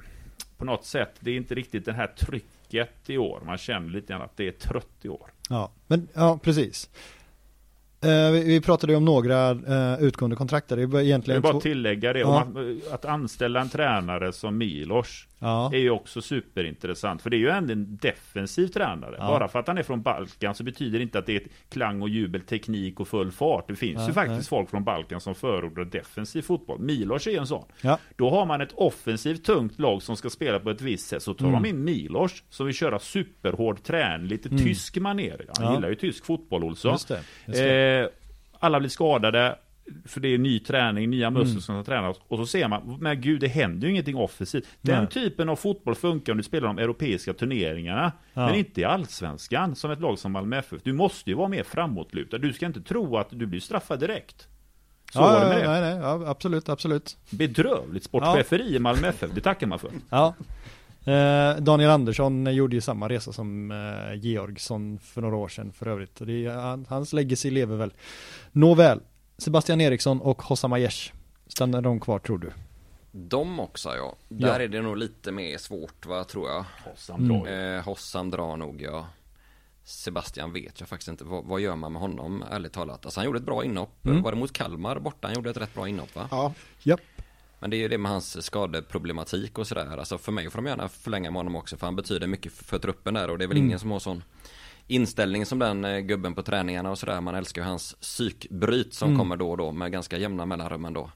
på något sätt, det är inte riktigt det här trycket i år. Man känner lite grann att det är trött i år. Ja, men ja, precis. Eh, vi pratade ju om några uh, utgående kontrakt. Det är egentligen Jag vill bara tillägga det. Ja. Att, anställa en tränare som Milos ja. är ju också superintressant. För det är ju ändå en defensiv tränare. Ja. Bara för att han är från Balkan så betyder det inte att det är klang och jubel, teknik och full fart. Det finns ju faktiskt folk från Balkan som förordar defensiv fotboll. Milos är en sån. Då har man ett offensivt tungt lag som ska spela på ett visst sätt. Så tar mm. de in Milos som vill köra superhård träning, lite mm. tysk manér. Han gillar ju tysk fotboll Olsson. Just det, just det. Eh, alla blir skadade. För det är ny träning, nya muskler mm. som ska tränas. Och så ser man, men gud det händer ju ingenting offensivt. Den Nej. typen av fotboll funkar om du spelar de europeiska turneringarna. Ja. Men inte i allsvenskan, som ett lag som Malmö FF. Du måste ju vara mer framåtlutad. Du ska inte tro att du blir straffad direkt. Så ja, var det med det. Nej, nej, ja, absolut, absolut. Bedrövligt sportcheferi ja. i Malmö FF, det tackar man för. Ja. Eh, Daniel Andersson gjorde ju samma resa som eh, Georgsson för några år sedan för övrigt. Det, han, hans legacy lever väl. Nåväl, Sebastian Eriksson och Hossam Aiesh. Stannar de kvar tror du? De också ja. Där ja. är det nog lite mer svårt va tror jag. Hossam drar mm. eh, Hossam drar nog ja. Sebastian vet jag faktiskt inte. Vad, vad, gör man med honom ärligt talat? Alltså han gjorde ett bra inhopp. Mm. Var det mot Kalmar borta? Han gjorde ett rätt bra inhopp va? Ja. Japp. Men det är ju det med hans skadeproblematik och sådär. Alltså för mig får de gärna förlänga med honom också. För han betyder mycket för truppen där. Och det är väl mm. ingen som har sån inställning som den eh, gubben på träningarna och sådär. Man älskar ju hans psykbryt som mm. kommer då och då med ganska jämna mellanrum ändå.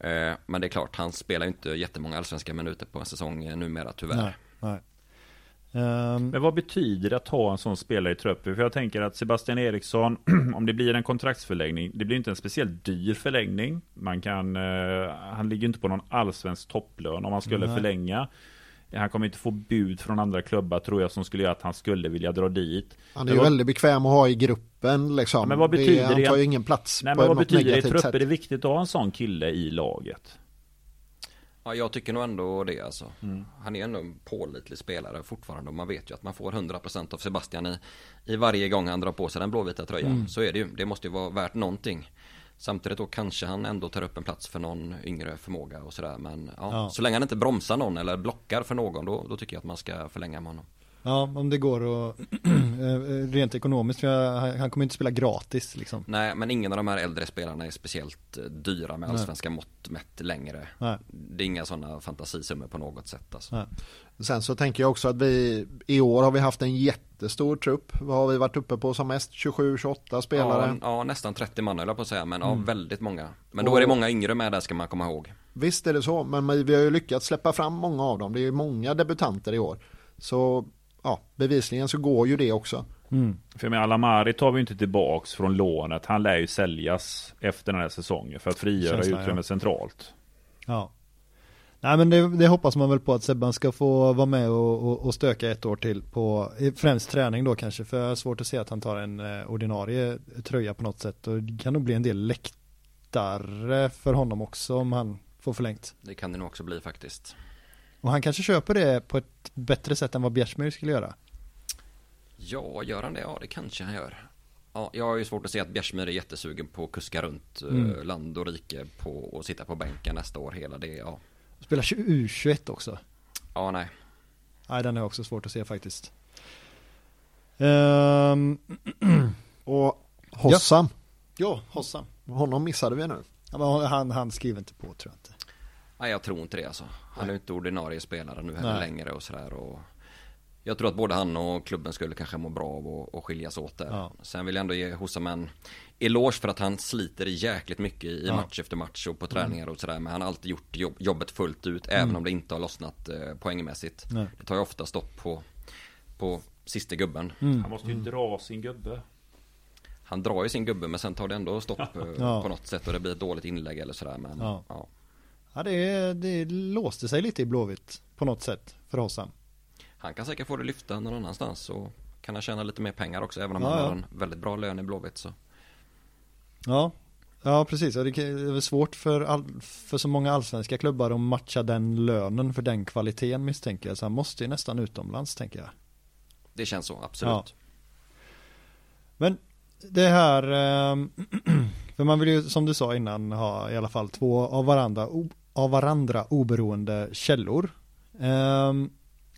Eh, men det är klart, han spelar ju inte jättemånga allsvenska minuter på en säsong eh, numera tyvärr. Nej, nej. Um... Men vad betyder det att ha en sån spelare i truppen? För jag tänker att Sebastian Eriksson, om det blir en kontraktsförlängning, det blir inte en speciellt dyr förlängning. Man kan, uh, han ligger inte på någon allsvensk topplön om han skulle Nej. förlänga. Han kommer inte få bud från andra klubbar tror jag som skulle göra att han skulle vilja dra dit. Han är ju väldigt bekväm att ha i gruppen liksom. Men vad betyder det? Han tar ju ingen plats Nej, men vad betyder det i trupper? Är det viktigt att ha en sån kille i laget? Ja, jag tycker nog ändå det alltså. Mm. Han är ändå en pålitlig spelare fortfarande och man vet ju att man får 100% av Sebastian i, i varje gång han drar på sig den blåvita tröjan. Mm. Så är det ju. Det måste ju vara värt någonting. Samtidigt då kanske han ändå tar upp en plats för någon yngre förmåga och sådär. Men ja, ja. så länge han inte bromsar någon eller blockar för någon då, då tycker jag att man ska förlänga med honom. Ja, om det går och eh, rent ekonomiskt, för han kommer inte spela gratis liksom. Nej, men ingen av de här äldre spelarna är speciellt eh, dyra med allsvenska Nej. mått mätt längre. Nej. Det är inga sådana fantasisummor på något sätt alltså. Nej. Sen så tänker jag också att vi i år har vi haft en jättestor trupp. Vad har vi varit uppe på som mest? 27-28 spelare? Ja, ja, nästan 30 man eller på att säga, men mm. ja, väldigt många. Men då är det många yngre med där ska man komma ihåg. Visst är det så, men vi har ju lyckats släppa fram många av dem. Det är många debutanter i år. Så ja, bevisligen så går ju det också. Mm. För med Alamari tar vi inte tillbaks från lånet. Han lär ju säljas efter den här säsongen för att frigöra utrymme ja. centralt. Ja. Nej men det, det, hoppas man väl på att Sebban ska få vara med och, och, och, stöka ett år till på främst träning då kanske för jag har svårt att se att han tar en eh, ordinarie tröja på något sätt och det kan nog bli en del läktare för honom också om han får förlängt. Det kan det nog också bli faktiskt. Och han kanske köper det på ett bättre sätt än vad Bjärsmyr skulle göra. Ja, gör han det? Ja, det kanske han gör. Ja, jag har ju svårt att se att Bjärsmyr är jättesugen på att kuska runt eh, mm. land och rike på och sitta på bänken nästa år hela det, ja. Spela U21 också. Ja, nej. Nej, den är också svårt att se faktiskt. Um, och Hossam. Ja. ja, Hossam. Honom missade vi nu. Ja, men han, han skriver inte på tror jag inte. Nej, jag tror inte det alltså. Han är inte ordinarie spelare nu heller längre och sådär. Och jag tror att både han och klubben skulle kanske må bra av att skiljas åt där. Ja. Sen vill jag ändå ge Hossam en eloge för att han sliter jäkligt mycket i ja. match efter match och på mm. träningar och sådär. Men han har alltid gjort jobb, jobbet fullt ut mm. även om det inte har lossnat eh, poängmässigt. Nej. Det tar ju ofta stopp på, på sista gubben. Mm. Han måste ju mm. dra sin gubbe. Han drar ju sin gubbe men sen tar det ändå stopp eh, ja. på något sätt och det blir ett dåligt inlägg eller sådär. Men, ja. Ja, det, det låste sig lite i Blåvitt på något sätt för Hossam. Han kan säkert få det lyfta någon annanstans och kan han tjäna lite mer pengar också även om ja, han har en väldigt bra lön i Blåvitt så. Ja, ja precis. Det är svårt för, all, för så många allsvenska klubbar att matcha den lönen för den kvaliteten misstänker jag. Så han måste ju nästan utomlands tänker jag. Det känns så, absolut. Ja. Men det här, äh, för man vill ju som du sa innan ha i alla fall två av varandra av varandra oberoende källor. Um,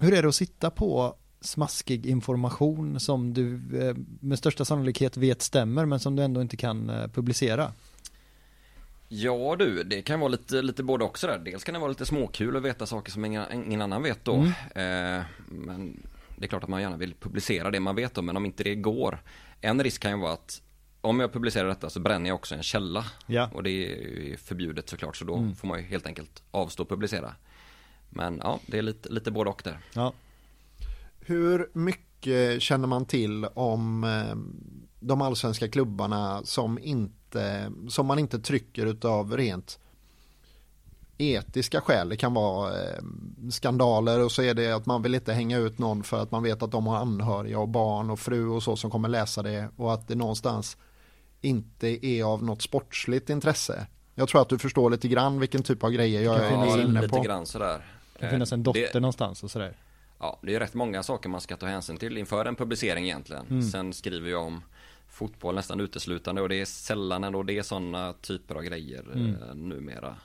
hur är det att sitta på smaskig information som du eh, med största sannolikhet vet stämmer men som du ändå inte kan eh, publicera? Ja du, det kan vara lite, lite både också där. Dels kan det vara lite småkul att veta saker som ingen, ingen annan vet då. Mm. Eh, men det är klart att man gärna vill publicera det man vet då, men om inte det går. En risk kan ju vara att om jag publicerar detta så bränner jag också en källa. Ja. Och det är förbjudet såklart så då mm. får man ju helt enkelt avstå publicera. Men ja, det är lite, lite både och där. Ja. Hur mycket känner man till om eh, de allsvenska klubbarna som, inte, som man inte trycker utav rent etiska skäl. Det kan vara eh, skandaler och så är det att man vill inte hänga ut någon för att man vet att de har anhöriga och barn och fru och så som kommer läsa det och att det någonstans inte är av något sportsligt intresse. Jag tror att du förstår lite grann vilken typ av grejer jag är inne lite på. Grann sådär. Det kan finnas en eh, dotter det, någonstans och sådär. Ja, det är rätt många saker man ska ta hänsyn till inför en publicering egentligen. Mm. Sen skriver jag om fotboll nästan uteslutande och det är sällan ändå det är sådana typer av grejer mm. eh, numera.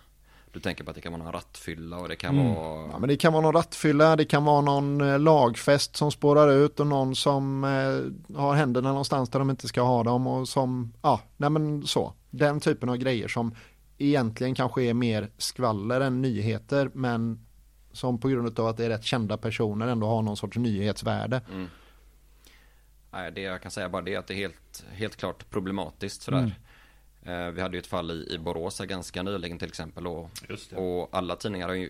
Du tänker på att det kan vara någon rattfylla och det kan mm. vara... Ja, men det kan vara någon rattfylla, det kan vara någon eh, lagfest som spårar ut och någon som eh, har händerna någonstans där de inte ska ha dem och som, ja, nej men så. Den typen av grejer som egentligen kanske är mer skvaller än nyheter men som på grund av att det är rätt kända personer ändå har någon sorts nyhetsvärde. Mm. Nej, det jag kan säga bara det är att det är helt, helt klart problematiskt sådär. Mm. Eh, vi hade ju ett fall i, i Borås ganska nyligen till exempel och, och alla tidningar har ju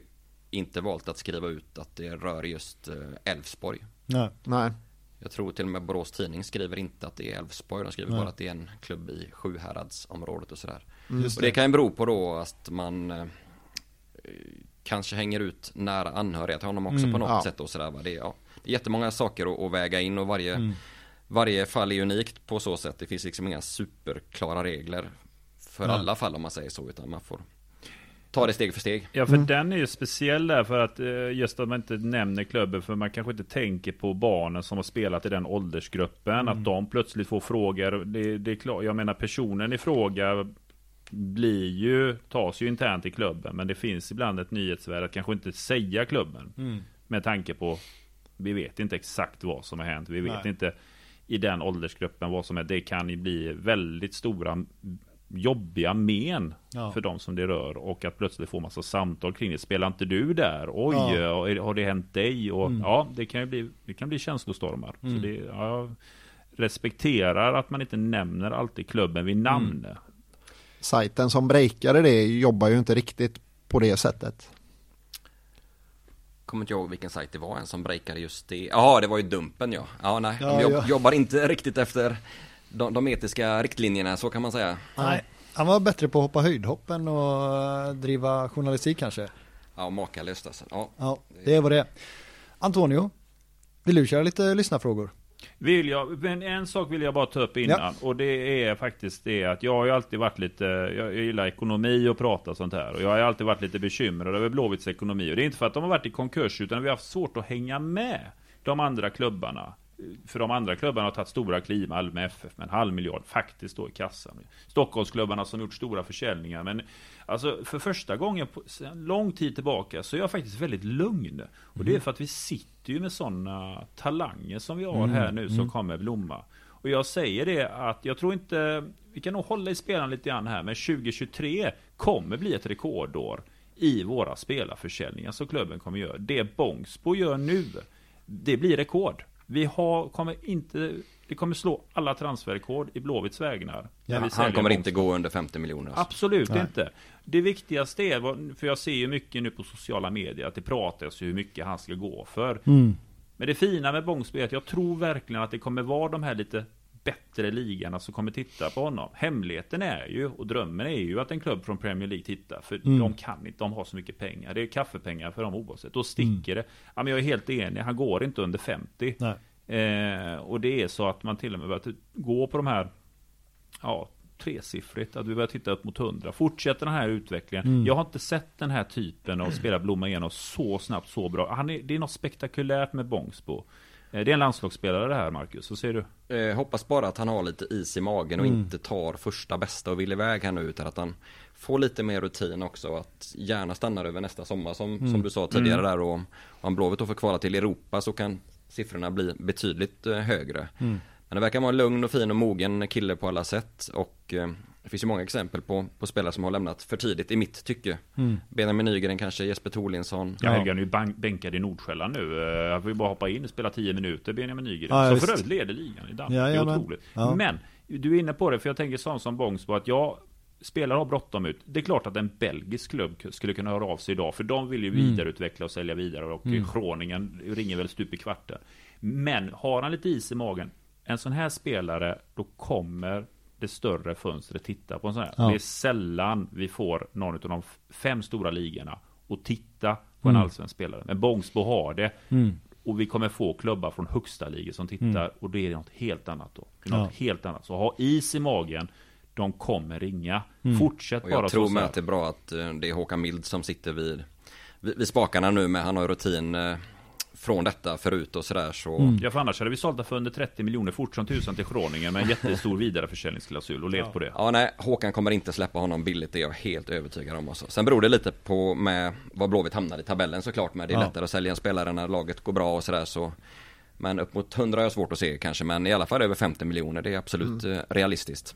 inte valt att skriva ut att det rör just eh, Elfsborg. Nej. Nej. Jag tror till och med Borås Tidning skriver inte att det är Elfsborg. De skriver Nej. bara att det är en klubb i Sjuhäradsområdet och sådär. Mm. Och det kan ju bero på då att man eh, kanske hänger ut nära anhöriga till honom också mm, på något ja. sätt och sådär. Det är, ja, det är jättemånga saker att, att väga in och varje, mm. varje fall är unikt på så sätt. Det finns liksom inga superklara regler för Nej. alla fall om man säger så utan man får ta det steg för steg. Ja, för mm. den är ju speciell där för att eh, just att man inte nämner klubben för man kanske inte tänker på barnen som har spelat i den åldersgruppen. Mm. Att de plötsligt får frågor. Det, det är klart, jag menar personen i fråga blir ju, tas ju internt i klubben. Men det finns ibland ett nyhetsvärde att kanske inte säga klubben. Mm. Med tanke på, vi vet inte exakt vad som har hänt. Vi vet Nej. inte i den åldersgruppen vad som är. Det kan ju bli väldigt stora jobbiga men ja. för de som det rör och att plötsligt få massa samtal kring det. Spelar inte du där? Oj, ja. har det hänt dig? Och mm. ja, det kan ju bli, det kan bli känslostormar. Mm. Så det, ja, respekterar att man inte nämner alltid klubben vid namn. Mm. Sajten som breakade det jobbar ju inte riktigt på det sättet. Kommer inte ihåg vilken sajt det var en som breakade just det. Ja, det var ju Dumpen ja. Ja, nej, ja, de jobb, jobbar inte riktigt efter de, de etiska riktlinjerna, så kan man säga. Nej, han var bättre på att hoppa höjdhopp än att driva journalistik kanske. Ja, makalöst alltså. Ja, ja det är vad det. Antonio, vill du köra lite lyssnarfrågor? Vill jag, men en sak vill jag bara ta upp innan. Ja. Och det är faktiskt det att jag har ju alltid varit lite, jag gillar ekonomi och prata sånt här. Och jag har ju alltid varit lite bekymrad över Blåvitts ekonomi. Och det är inte för att de har varit i konkurs, utan vi har haft svårt att hänga med de andra klubbarna för de andra klubbarna har tagit stora kliv, Malmö FF med en halv miljard faktiskt då i kassan. Stockholmsklubbarna som gjort stora försäljningar. Men alltså för första gången på lång tid tillbaka så är jag faktiskt väldigt lugn. Och det är mm. för att vi sitter ju med sådana talanger som vi har mm. här nu som mm. kommer blomma. Och jag säger det att jag tror inte, vi kan nog hålla i spelaren lite grann här, men 2023 kommer bli ett rekordår i våra spelarförsäljningar som klubben kommer göra. Det Bångsbo gör nu, det blir rekord. Vi har, kommer inte, det kommer slå alla transferrekord i Blåvitts vägnar. Ja, han kommer inte gå under 50 miljoner. Alltså. Absolut Nej. inte. Det viktigaste är, för jag ser ju mycket nu på sociala medier, att det pratas ju hur mycket han ska gå för. Mm. Men det fina med Bångsby är att jag tror verkligen att det kommer vara de här lite bättre ligarna som kommer titta på honom. Hemligheten är ju, och drömmen är ju att en klubb från Premier League tittar. För mm. de kan inte, de har så mycket pengar. Det är kaffepengar för dem oavsett. Då sticker mm. det. Ja, men jag är helt enig, han går inte under 50. Eh, och det är så att man till och med börjar gå på de här, ja, tresiffrigt, att vi börjar titta upp mot 100. Fortsätter den här utvecklingen. Mm. Jag har inte sett den här typen av spelare blomma igenom så snabbt, så bra. Han är, det är något spektakulärt med Bångsbo. Eh, det är en landslagsspelare det här Marcus, vad säger du? Eh, hoppas bara att han har lite is i magen och mm. inte tar första bästa och vill iväg här nu utan att han får lite mer rutin också att gärna stannar över nästa sommar som, mm. som du sa tidigare mm. där och om Blåvitt då får kvala till Europa så kan siffrorna bli betydligt eh, högre. Mm. Men det verkar vara en lugn och fin och mogen kille på alla sätt och eh, det finns ju många exempel på, på spelare som har lämnat för tidigt i mitt tycke. Mm. Benjamin Nygren kanske, Jesper Thorlinsson. Ja, Helgen är ju bänkad i Nordsjälland nu. Han får ju bara hoppa in och spela 10 minuter, Benjamin Nygren. Ja, som för övrigt leder ligan i Danmark. Ja, det är otroligt. Ja. Men, du är inne på det, för jag tänker sånt som Bångsbo, att jag spelare har bråttom ut. Det är klart att en belgisk klubb skulle kunna höra av sig idag, för de vill ju mm. vidareutveckla och sälja vidare och mm. Groningen ringer väl stup i kvarten. Men har han lite is i magen, en sån här spelare, då kommer det större fönstret titta på en sån här. Ja. Det är sällan vi får någon av de fem stora ligorna och titta på mm. en allsvensk spelare. Men Bångsbo har det. Mm. Och vi kommer få klubbar från högsta ligor som tittar mm. och det är något helt annat då. Det är något ja. helt annat. Så ha is i magen. De kommer ringa. Mm. Fortsätt och jag bara Jag tror med att det är bra att eh, det är Håkan Mild som sitter vid, vid, vid spakarna nu med han har rutin eh, från detta förut och sådär så... Mm. Ja för annars hade vi sålt för under 30 miljoner fort som tusan till Groningen med en jättestor vidareförsäljningsklausul och levt ja. på det. Ja nej, Håkan kommer inte släppa honom billigt, det är jag helt övertygad om också. Sen beror det lite på med vad Blåvitt hamnar i tabellen såklart med. Det är ja. lättare att sälja en spelare när laget går bra och sådär så Men upp mot 100 har jag svårt att se kanske, men i alla fall över 50 miljoner, det är absolut mm. Eh, realistiskt.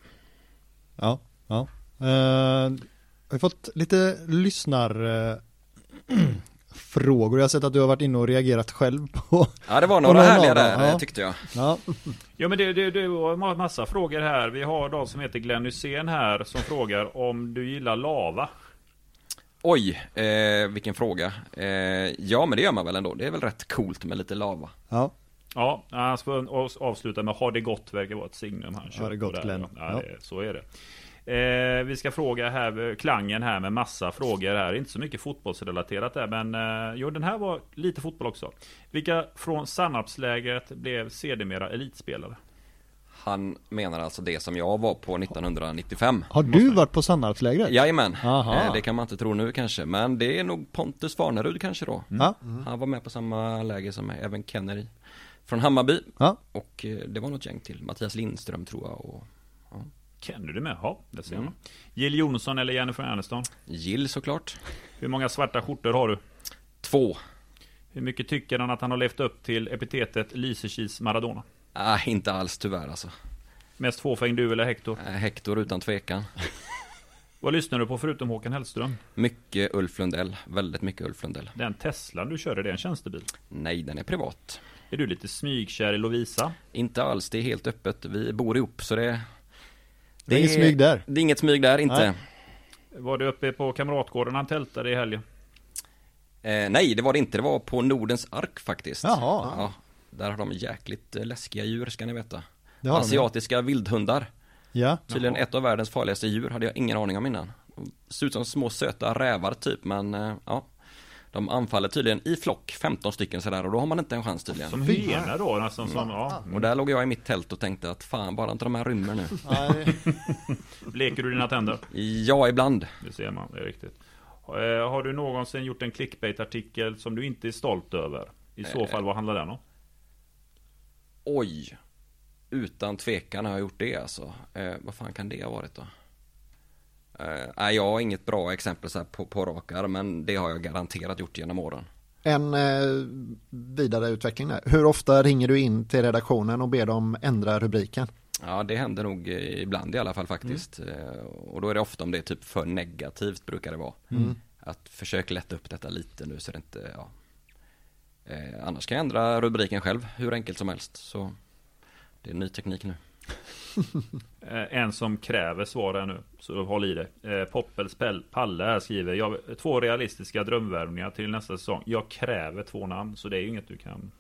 Ja, ja. Uh, jag har fått lite lyssnar uh, frågor. Jag har sett att du har varit inne och reagerat själv på Ja det var några härliga där ja. tyckte jag Ja, ja men det, det, det var massa frågor här. Vi har de som heter Glenn Hysén här som frågar om du gillar lava Oj, eh, vilken fråga. Eh, ja men det gör man väl ändå. Det är väl rätt coolt med lite lava. Ja. Ja, han ska avsluta med har det gått verkar vara ett signum han kör Har det gått Glenn. Ja, ja. Så är det. Eh, vi ska fråga här, klangen här med massa frågor här. Inte så mycket fotbollsrelaterat där, men eh, jo, den här var lite fotboll också. Vilka från Sannarpslägret blev sedermera elitspelare? Han menar alltså det som jag var på 1995 Har du varit på Sannarpslägret? Jajamän, Aha. Eh, det kan man inte tro nu kanske Men det är nog Pontus Farnerud kanske då Ja. Han var med på samma läger som även Kennedy Från Hammarby Ja. Och eh, det var något gäng till Mattias Lindström tror jag och Känner du med? Ja, det ser Mm. man. Jill Johnson eller Jennifer Aniston? Jill såklart Hur många svarta skjortor har du? Två Hur mycket tycker han att han har levt upp till epitetet Lysekils Maradona? Nej, inte alls tyvärr alltså Mest fåfäng du eller Hector? Eh, Hector utan tvekan Vad lyssnar du på förutom Håkan Hellström? Mycket Ulf Lundell, väldigt mycket Ulf Lundell Den Teslan du kör, är det en tjänstebil? Nej, den är privat Är du lite smygkär i Lovisa? Inte alls, det är helt öppet Vi bor ihop så det Det är inget smyg där. Det är inget smyg där, inte Nej. Var du uppe på Kamratgården han tältade i helgen? Eh, nej, det var det inte. Det var på Nordens ark faktiskt. Jaha. Ja, där har de jäkligt eh, läskiga djur ska ni veta. Har de, Asiatiska vildhundar. Ja. Tydligen ett av världens farligaste djur, hade jag ingen aning om innan. De ser ut som små söta rävar typ, men eh, ja. De anfaller tydligen i flock, 15 stycken sådär, och då har man inte en chans tydligen. Som hyena då? Nästan som, ja. Och där låg jag i mitt tält och tänkte att fan, bara inte de här rymmer nu. Leker du dina tänder? Ja, ibland. Det ser man, det är riktigt. Eh, Har du någonsin gjort en clickbait-artikel som du inte är stolt över? I så fall, vad handlar den om? Oj. Utan tvekan har jag gjort det alltså. Eh, vad fan kan det ha varit då? Eh, jag har inget bra exempel så på, på rak arm, men det har jag garanterat gjort genom åren. En eh, vidareutveckling där. Hur ofta ringer du in till redaktionen och ber dem ändra rubriken? Ja, det händer nog eh, ibland i alla fall faktiskt. Eh, och då är det ofta om det är typ för negativt brukar det vara. Att försöka lätta upp detta lite nu så det inte, ja. Eh, annars kan jag ändra rubriken själv, hur enkelt som helst. Så det är ny teknik nu. Eh, En som kräver svar här nu, så håll i det. Eh, Poppels Palle här skriver jag, Två realistiska drömvärvningar till nästa säsong. Jag kräver två namn, så det är ju inget du kan...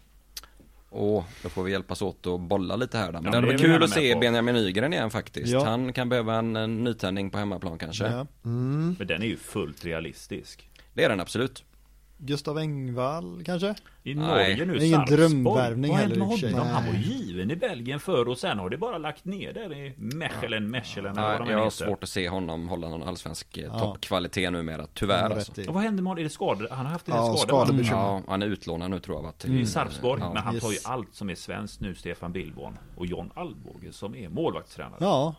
Och då får vi hjälpas åt att bolla lite här då. Men Ja, det hade kul att se på. Benjamin Nygren igen faktiskt. Ja. Han kan behöva en, en nytändning på hemmaplan kanske. Ja. Men den är ju fullt realistisk. Det är den absolut. Gustav Engvall kanske? I. Norge nu, Det är ingen drömvärvning Vad hände heller med i och för sig. honom? Han var given i Belgien förr och sen har det bara lagt ner där i Mechelen, Mechelen eller vad de jag har heter. svårt att se honom hålla någon allsvensk eh, Ja. toppkvalitet numera, tyvärr alltså. vad hände med honom? Är det skador? Han har haft en Ja, skador skadebekymmer. Ja, han är utlånad nu tror jag va? Till, i Sarpsborg. Ja. Men han tar ju Yes. allt som är svenskt nu, Stefan Billborn och John Alvbåge som är målvaktstränare. Ja.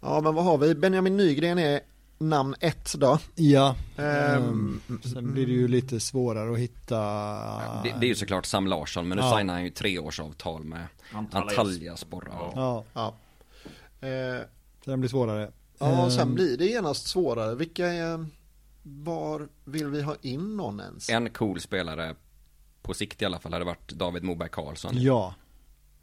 Ja, men vad har vi? Benjamin Nygren är namn ett då. Ja. Ehm, Sen blir det ju lite svårare att hitta. Det, det är ju såklart Sam Larsson, men nu Ja. signar han ju treårsavtal med Antalya. Sporra. Ja. Ja, ja. Eh, den blir svårare. ja, sen Ehm, blir det genast svårare. Vilka är, var vill vi ha in någon ens? En cool spelare, på sikt i alla fall, hade varit David Moberg Karlsson. Ja.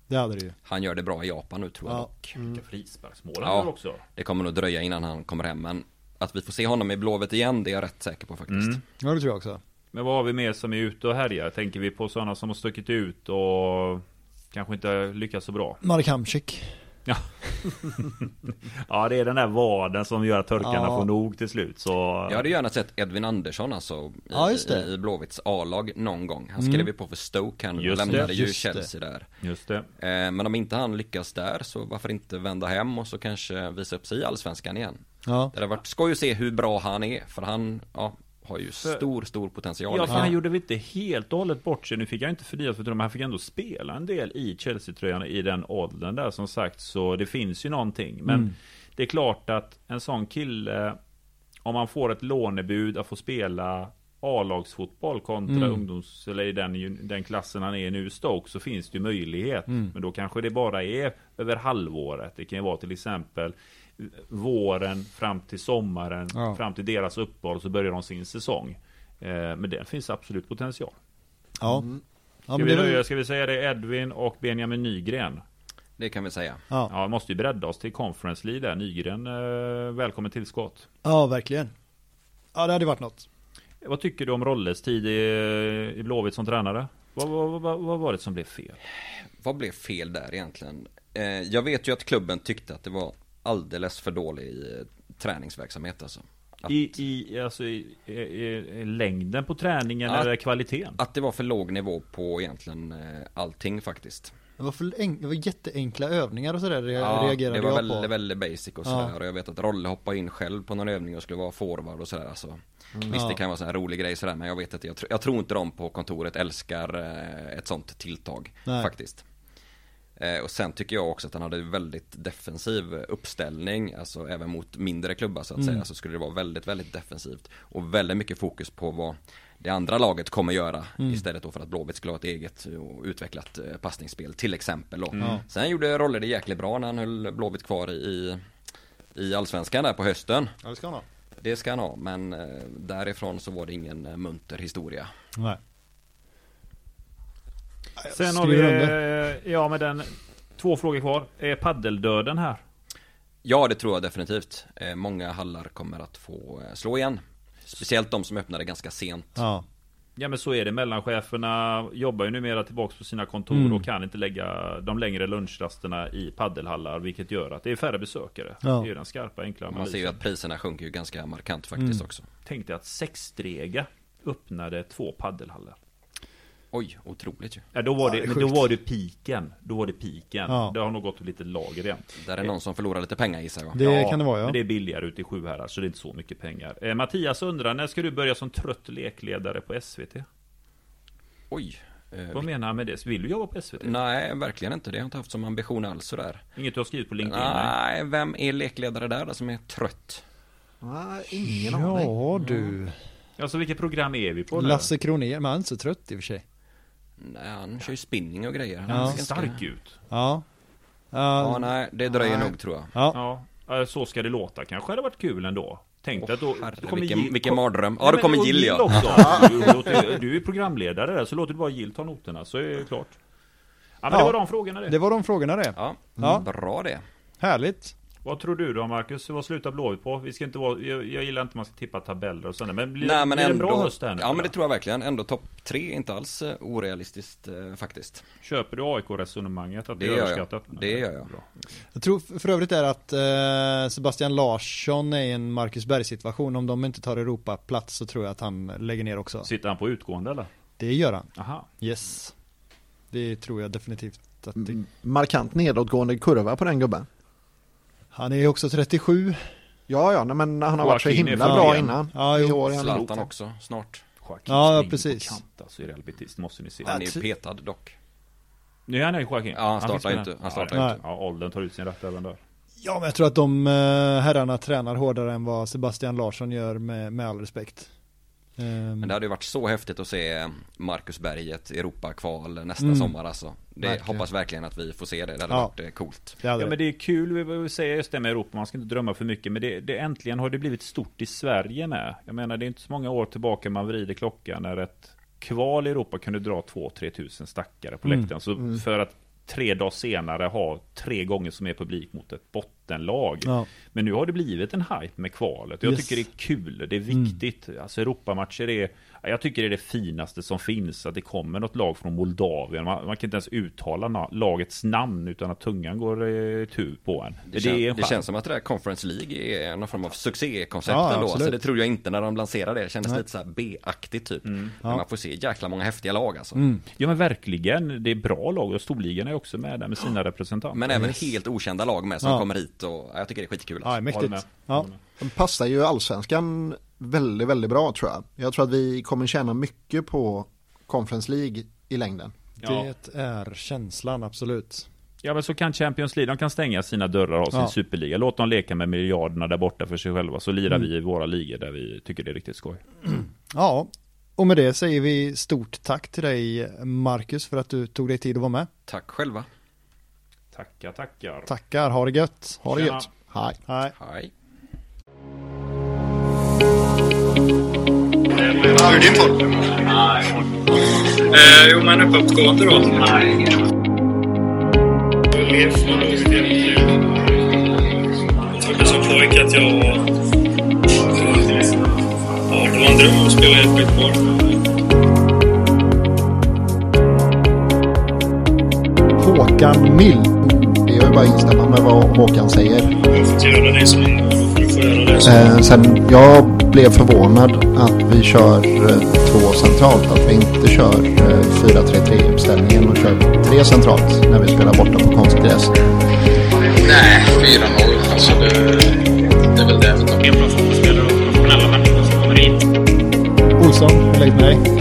Det hade det ju. Han gör det bra i Japan nu tror jag Ja. dock. Vilka frisparksmål Ja. han gör också. Det kommer nog dröja innan han kommer hem, men att vi får se honom i Blåvitt igen, det är jag rätt säker på faktiskt. Mm. Ja, det tror jag också. Men vad har vi mer som är ute och härjar? Tänker vi på sådana som har stuckit ut och kanske inte lyckats så bra? Marek Hamsik. Ja, det är den där vaden som gör att turkarna Ja. får nog till slut. Så... Jag hade gärna sett Edvin Andersson alltså i, Ja, just det. i, Blåvitts A-lag någon gång. Han skrev Mm. ju på för Stoke, han Just det, lämnade ju just det. Chelsea där. Just det. Eh, men om inte han lyckas där så varför inte vända hem och så kanske visa upp sig i Allsvenskan igen. Ja. Det hade varit skoj att se hur bra han är, för han ja, har ju stor, stor potential. Ja, för Ja. han gjorde väl inte helt och hållet bort sig. Nu fick jag inte förnyat för men han fick ändå spela en del i Chelsea-tröjan i den åldern där som sagt. Så det finns ju någonting. Men Mm. det är klart att en sån kille, om man får ett lånebud att få spela A-lagsfotboll kontra Mm. ungdoms, eller i den, den klassen han är i nu, Stoke, så finns det ju möjlighet. Mm. Men då kanske det bara är över halvåret. Det kan ju vara till exempel våren fram till sommaren, Ja. fram till deras uppehåll så börjar de sin säsong. Eh, men det finns absolut potential. Ja. Mm. ja Ska, men vi, det är väl- nöja- ska vi säga det Edvin och Benjamin Nygren? Det kan vi säga. ja. Ja, vi måste ju bredda oss till Conference League där. Nygren, eh, välkommen tillskott. ja, verkligen. Ja, det hade varit något. Vad tycker du om Rolles tid i, i Blåvitt som tränare? Vad, vad, vad, vad var det som blev fel? Vad blev fel där egentligen? Eh, jag vet ju att klubben tyckte att det var alldeles för dålig eh, träningsverksamhet alltså. Att, I, i, alltså, i, i, i längden på träningen Att- eller kvaliteten? att det var för låg nivå på egentligen eh, allting faktiskt. Det var, för en, det var jätteenkla övningar och sådär Ja, reagerade det var jag väldigt, på. väldigt basic och Ja. sådär. Och jag vet att Rolle hoppade in själv på någon övning och skulle vara forward och sådär. Alltså. Visst, Mm. Ja. det kan vara en sån här rolig grej sådär, men jag vet inte. Jag, tr- jag tror inte de på kontoret älskar eh, ett sånt tilltag. Nej. Faktiskt. Eh, och sen tycker jag också att han hade väldigt defensiv uppställning, alltså även mot mindre klubbar så att Mm. säga, så skulle det vara väldigt, väldigt defensivt. Och väldigt mycket fokus på vad det andra laget kommer göra Mm. istället då för att Blåvitt skulle ha ett eget och utvecklat eh, passningsspel till exempel då. Ja. Sen gjorde Rolle det jäkligt bra när han höll Blåvitt kvar i, i Allsvenskan där på hösten. Ja, det ska han ha. Det ska han ha, men eh, därifrån så var det ingen munter historia. Nej. Sen har vi, under. eh, ja med den, två frågor kvar. Är paddeldöden här? Ja, det tror jag definitivt. Eh, många hallar kommer att få eh, slå igen. Speciellt de som öppnade ganska sent. Ja. Ja men så är det, mellancheferna jobbar ju numera tillbaks på sina kontor Mm. och kan inte lägga de längre lunchrasterna i paddelhallar Vilket gör att det är färre besökare Ja. Det är ju den skarpa enkla Man ser ju att priserna sjunker ju ganska markant faktiskt Mm. också. Tänk dig att Sexstrega öppnade två paddelhallar Oj, otroligt ju. Ja då var Ja, det, det då var det piken Då var det piken Ja. Det har nog gått lite lager igen Där är någon som förlorar lite pengar gissar jag. Det kan det vara ja. Men det är billigare ute i Sjuhärad så det är inte så mycket pengar eh, Mattias undrar, när ska du börja som trött lekledare på SVT? Oj. Eh, Vad menar han med det? Vill du jobba på SVT? nej, verkligen inte. Det har jag inte haft som ambition alls sådär. Inget du har skrivit på LinkedIn? Nej. Nej, vem är lekledare där då som är trött? Nej, ingen aning. Ja du. Alltså vilket program är vi på nu? Lasse Kronér, men han är inte så trött i och för sig. Nej, han kör ju spinning och grejer. Han Ja. ser stark ut Ja. Ja, Ja. nej, det dröjer Nej. nog tror jag. Ja. Ja, så ska det låta. Kanske hade varit kul ändå. Tänk dig att då, herre, då kommer vilken- Jill- vilken mardröm. Ja, Nej, då kommer Jill, ja. Du, du är programledare där, så låter det bara Jill ta noterna, så är det klart. Ja, men Ja. det var de frågorna det. Det var de frågorna det. Ja, Ja. bra det. Härligt. Vad tror du då Marcus? Vad slutar Blåvitt på? Vi ska inte vara, jag, jag gillar inte att man ska tippa tabeller och sådär, men blir, Nej, men blir det en ändå, bra höst här nu? Ja, men det tror jag verkligen. Ändå topp tre inte alls eh, orealistiskt eh, faktiskt. Köper du AIK-resonemanget? Att det, Det är gör jag. Det gör jag. Bra. Jag tror för övrigt är att eh, Sebastian Larsson är i en Marcus Berg situation. Om de inte tar Europaplats så tror jag att han lägger ner också. Sitter han på utgående eller? Det gör han. Aha. Yes. Det tror jag definitivt att det... Mm, Markant nedåtgående kurva på den gubben. Han är också 37. Ja, ja, nej, men han har varit så himla bra igen. innan. Ja, I jo. år är han Zlatan också, snart. Joaquin Ja, precis. på kant alltså i Real Betis, det måste ni se. Han är petad dock. Nu är han ju Joaquin. Ja, han startar med. inte. Han startar ja, inte. Ja, åldern tar ut sin rätt även där. Ja, men jag tror att de eh, herrarna tränar hårdare än vad Sebastian Larsson gör med, med all respekt. Ehm, Men det hade ju varit så häftigt att se Marcus Berg i ett Europakval nästa Mm. sommar alltså. Det Verkligen. hoppas verkligen att vi får se det. Det hade Ja. varit eh, coolt. det hade Ja men det. är kul, vi vill säga just det med Europa, man ska inte drömma för mycket Men det, det äntligen har det blivit stort i Sverige med Jag menar det är inte så många år tillbaka man vrider klockan när ett kval i Europa kunde dra 2-3 tusen stackare på Mm. läktaren Så för att tre dagar senare ha tre gånger som är publik mot ett bottenlag Ja. Men nu har det blivit en hype med kvalet Jag Yes. tycker det är kul, det är Mm. viktigt Alltså Europamatcher är Jag tycker det är det finaste som finns Att det kommer något lag från Moldavien Man, man kan inte ens uttala na- lagets namn Utan att tungan går eh, tu på en Det, Det, kän, en det känns som att det där Conference League är någon form av succékoncept Ja, ändå. absolut. Alltså det trodde jag inte när de lanserade det. Det kändes Nej. lite så här B-aktigt typ. Men Ja. man får se jäkla många häftiga lag alltså. Mm. Ja men verkligen, det är bra lag och storligan är också med där med sina representanter Men även Yes. helt okända lag med som Ja. kommer hit och ja, jag tycker det är skitkul. Ja, Alltså. Med. mäktigt. Ja. De passar ju allsvenskan väldigt, väldigt bra tror jag. Jag tror att vi kommer tjäna mycket på Conference League i längden. Ja. Det är känslan, absolut. ja men så kan Champions League, de kan stänga sina dörrar och ha sin Ja. superliga Låt dem leka med miljarderna där borta för sig själva Så lirar Mm. vi i våra ligor där vi tycker det är riktigt skoj Ja, och med det säger vi stort tack till dig Marcus för att du tog dig tid att vara med. Tack själva. Tackar, tackar Tackar, ha det gött. Ha det Tjena. gött. Hej. Hej. Hej. Hur är din form? Eh, jo, men uppåtgående då. Jag trodde som pojke att jag var... Ja, det var en dröm att spela i ett skitboll. Håkan Mild. Det är ju bara att instämma med vad Håkan säger. Jag har fått göra det som du får göra det som... Eh, sen, jag blev förvånad att vi kör eh, två centralt. Att vi inte kör eh, 4-3-3 uppställningen och kör tre centralt när vi spelar borta på konstgräs. Nej, 4-0. Alltså det, det är väl det vi tar. En bra fotbollsspelare och professionella människor som kommer hit. Olsson, hur är läget med dig?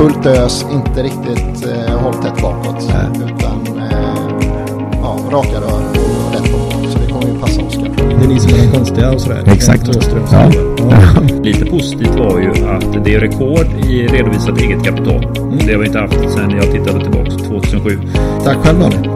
Fullt ös, inte riktigt eh, håll tätt bakåt. Utan eh, ja, raka rör och rätt på. Så det kommer ju passa Oskar. Det är ni som är de konstiga och sådär. Exakt. Ja. Ja. Lite positivt var ju att det är rekord i redovisat eget kapital. Det har vi inte haft sedan jag tittade tillbaka 2007. Tack själv Daniel.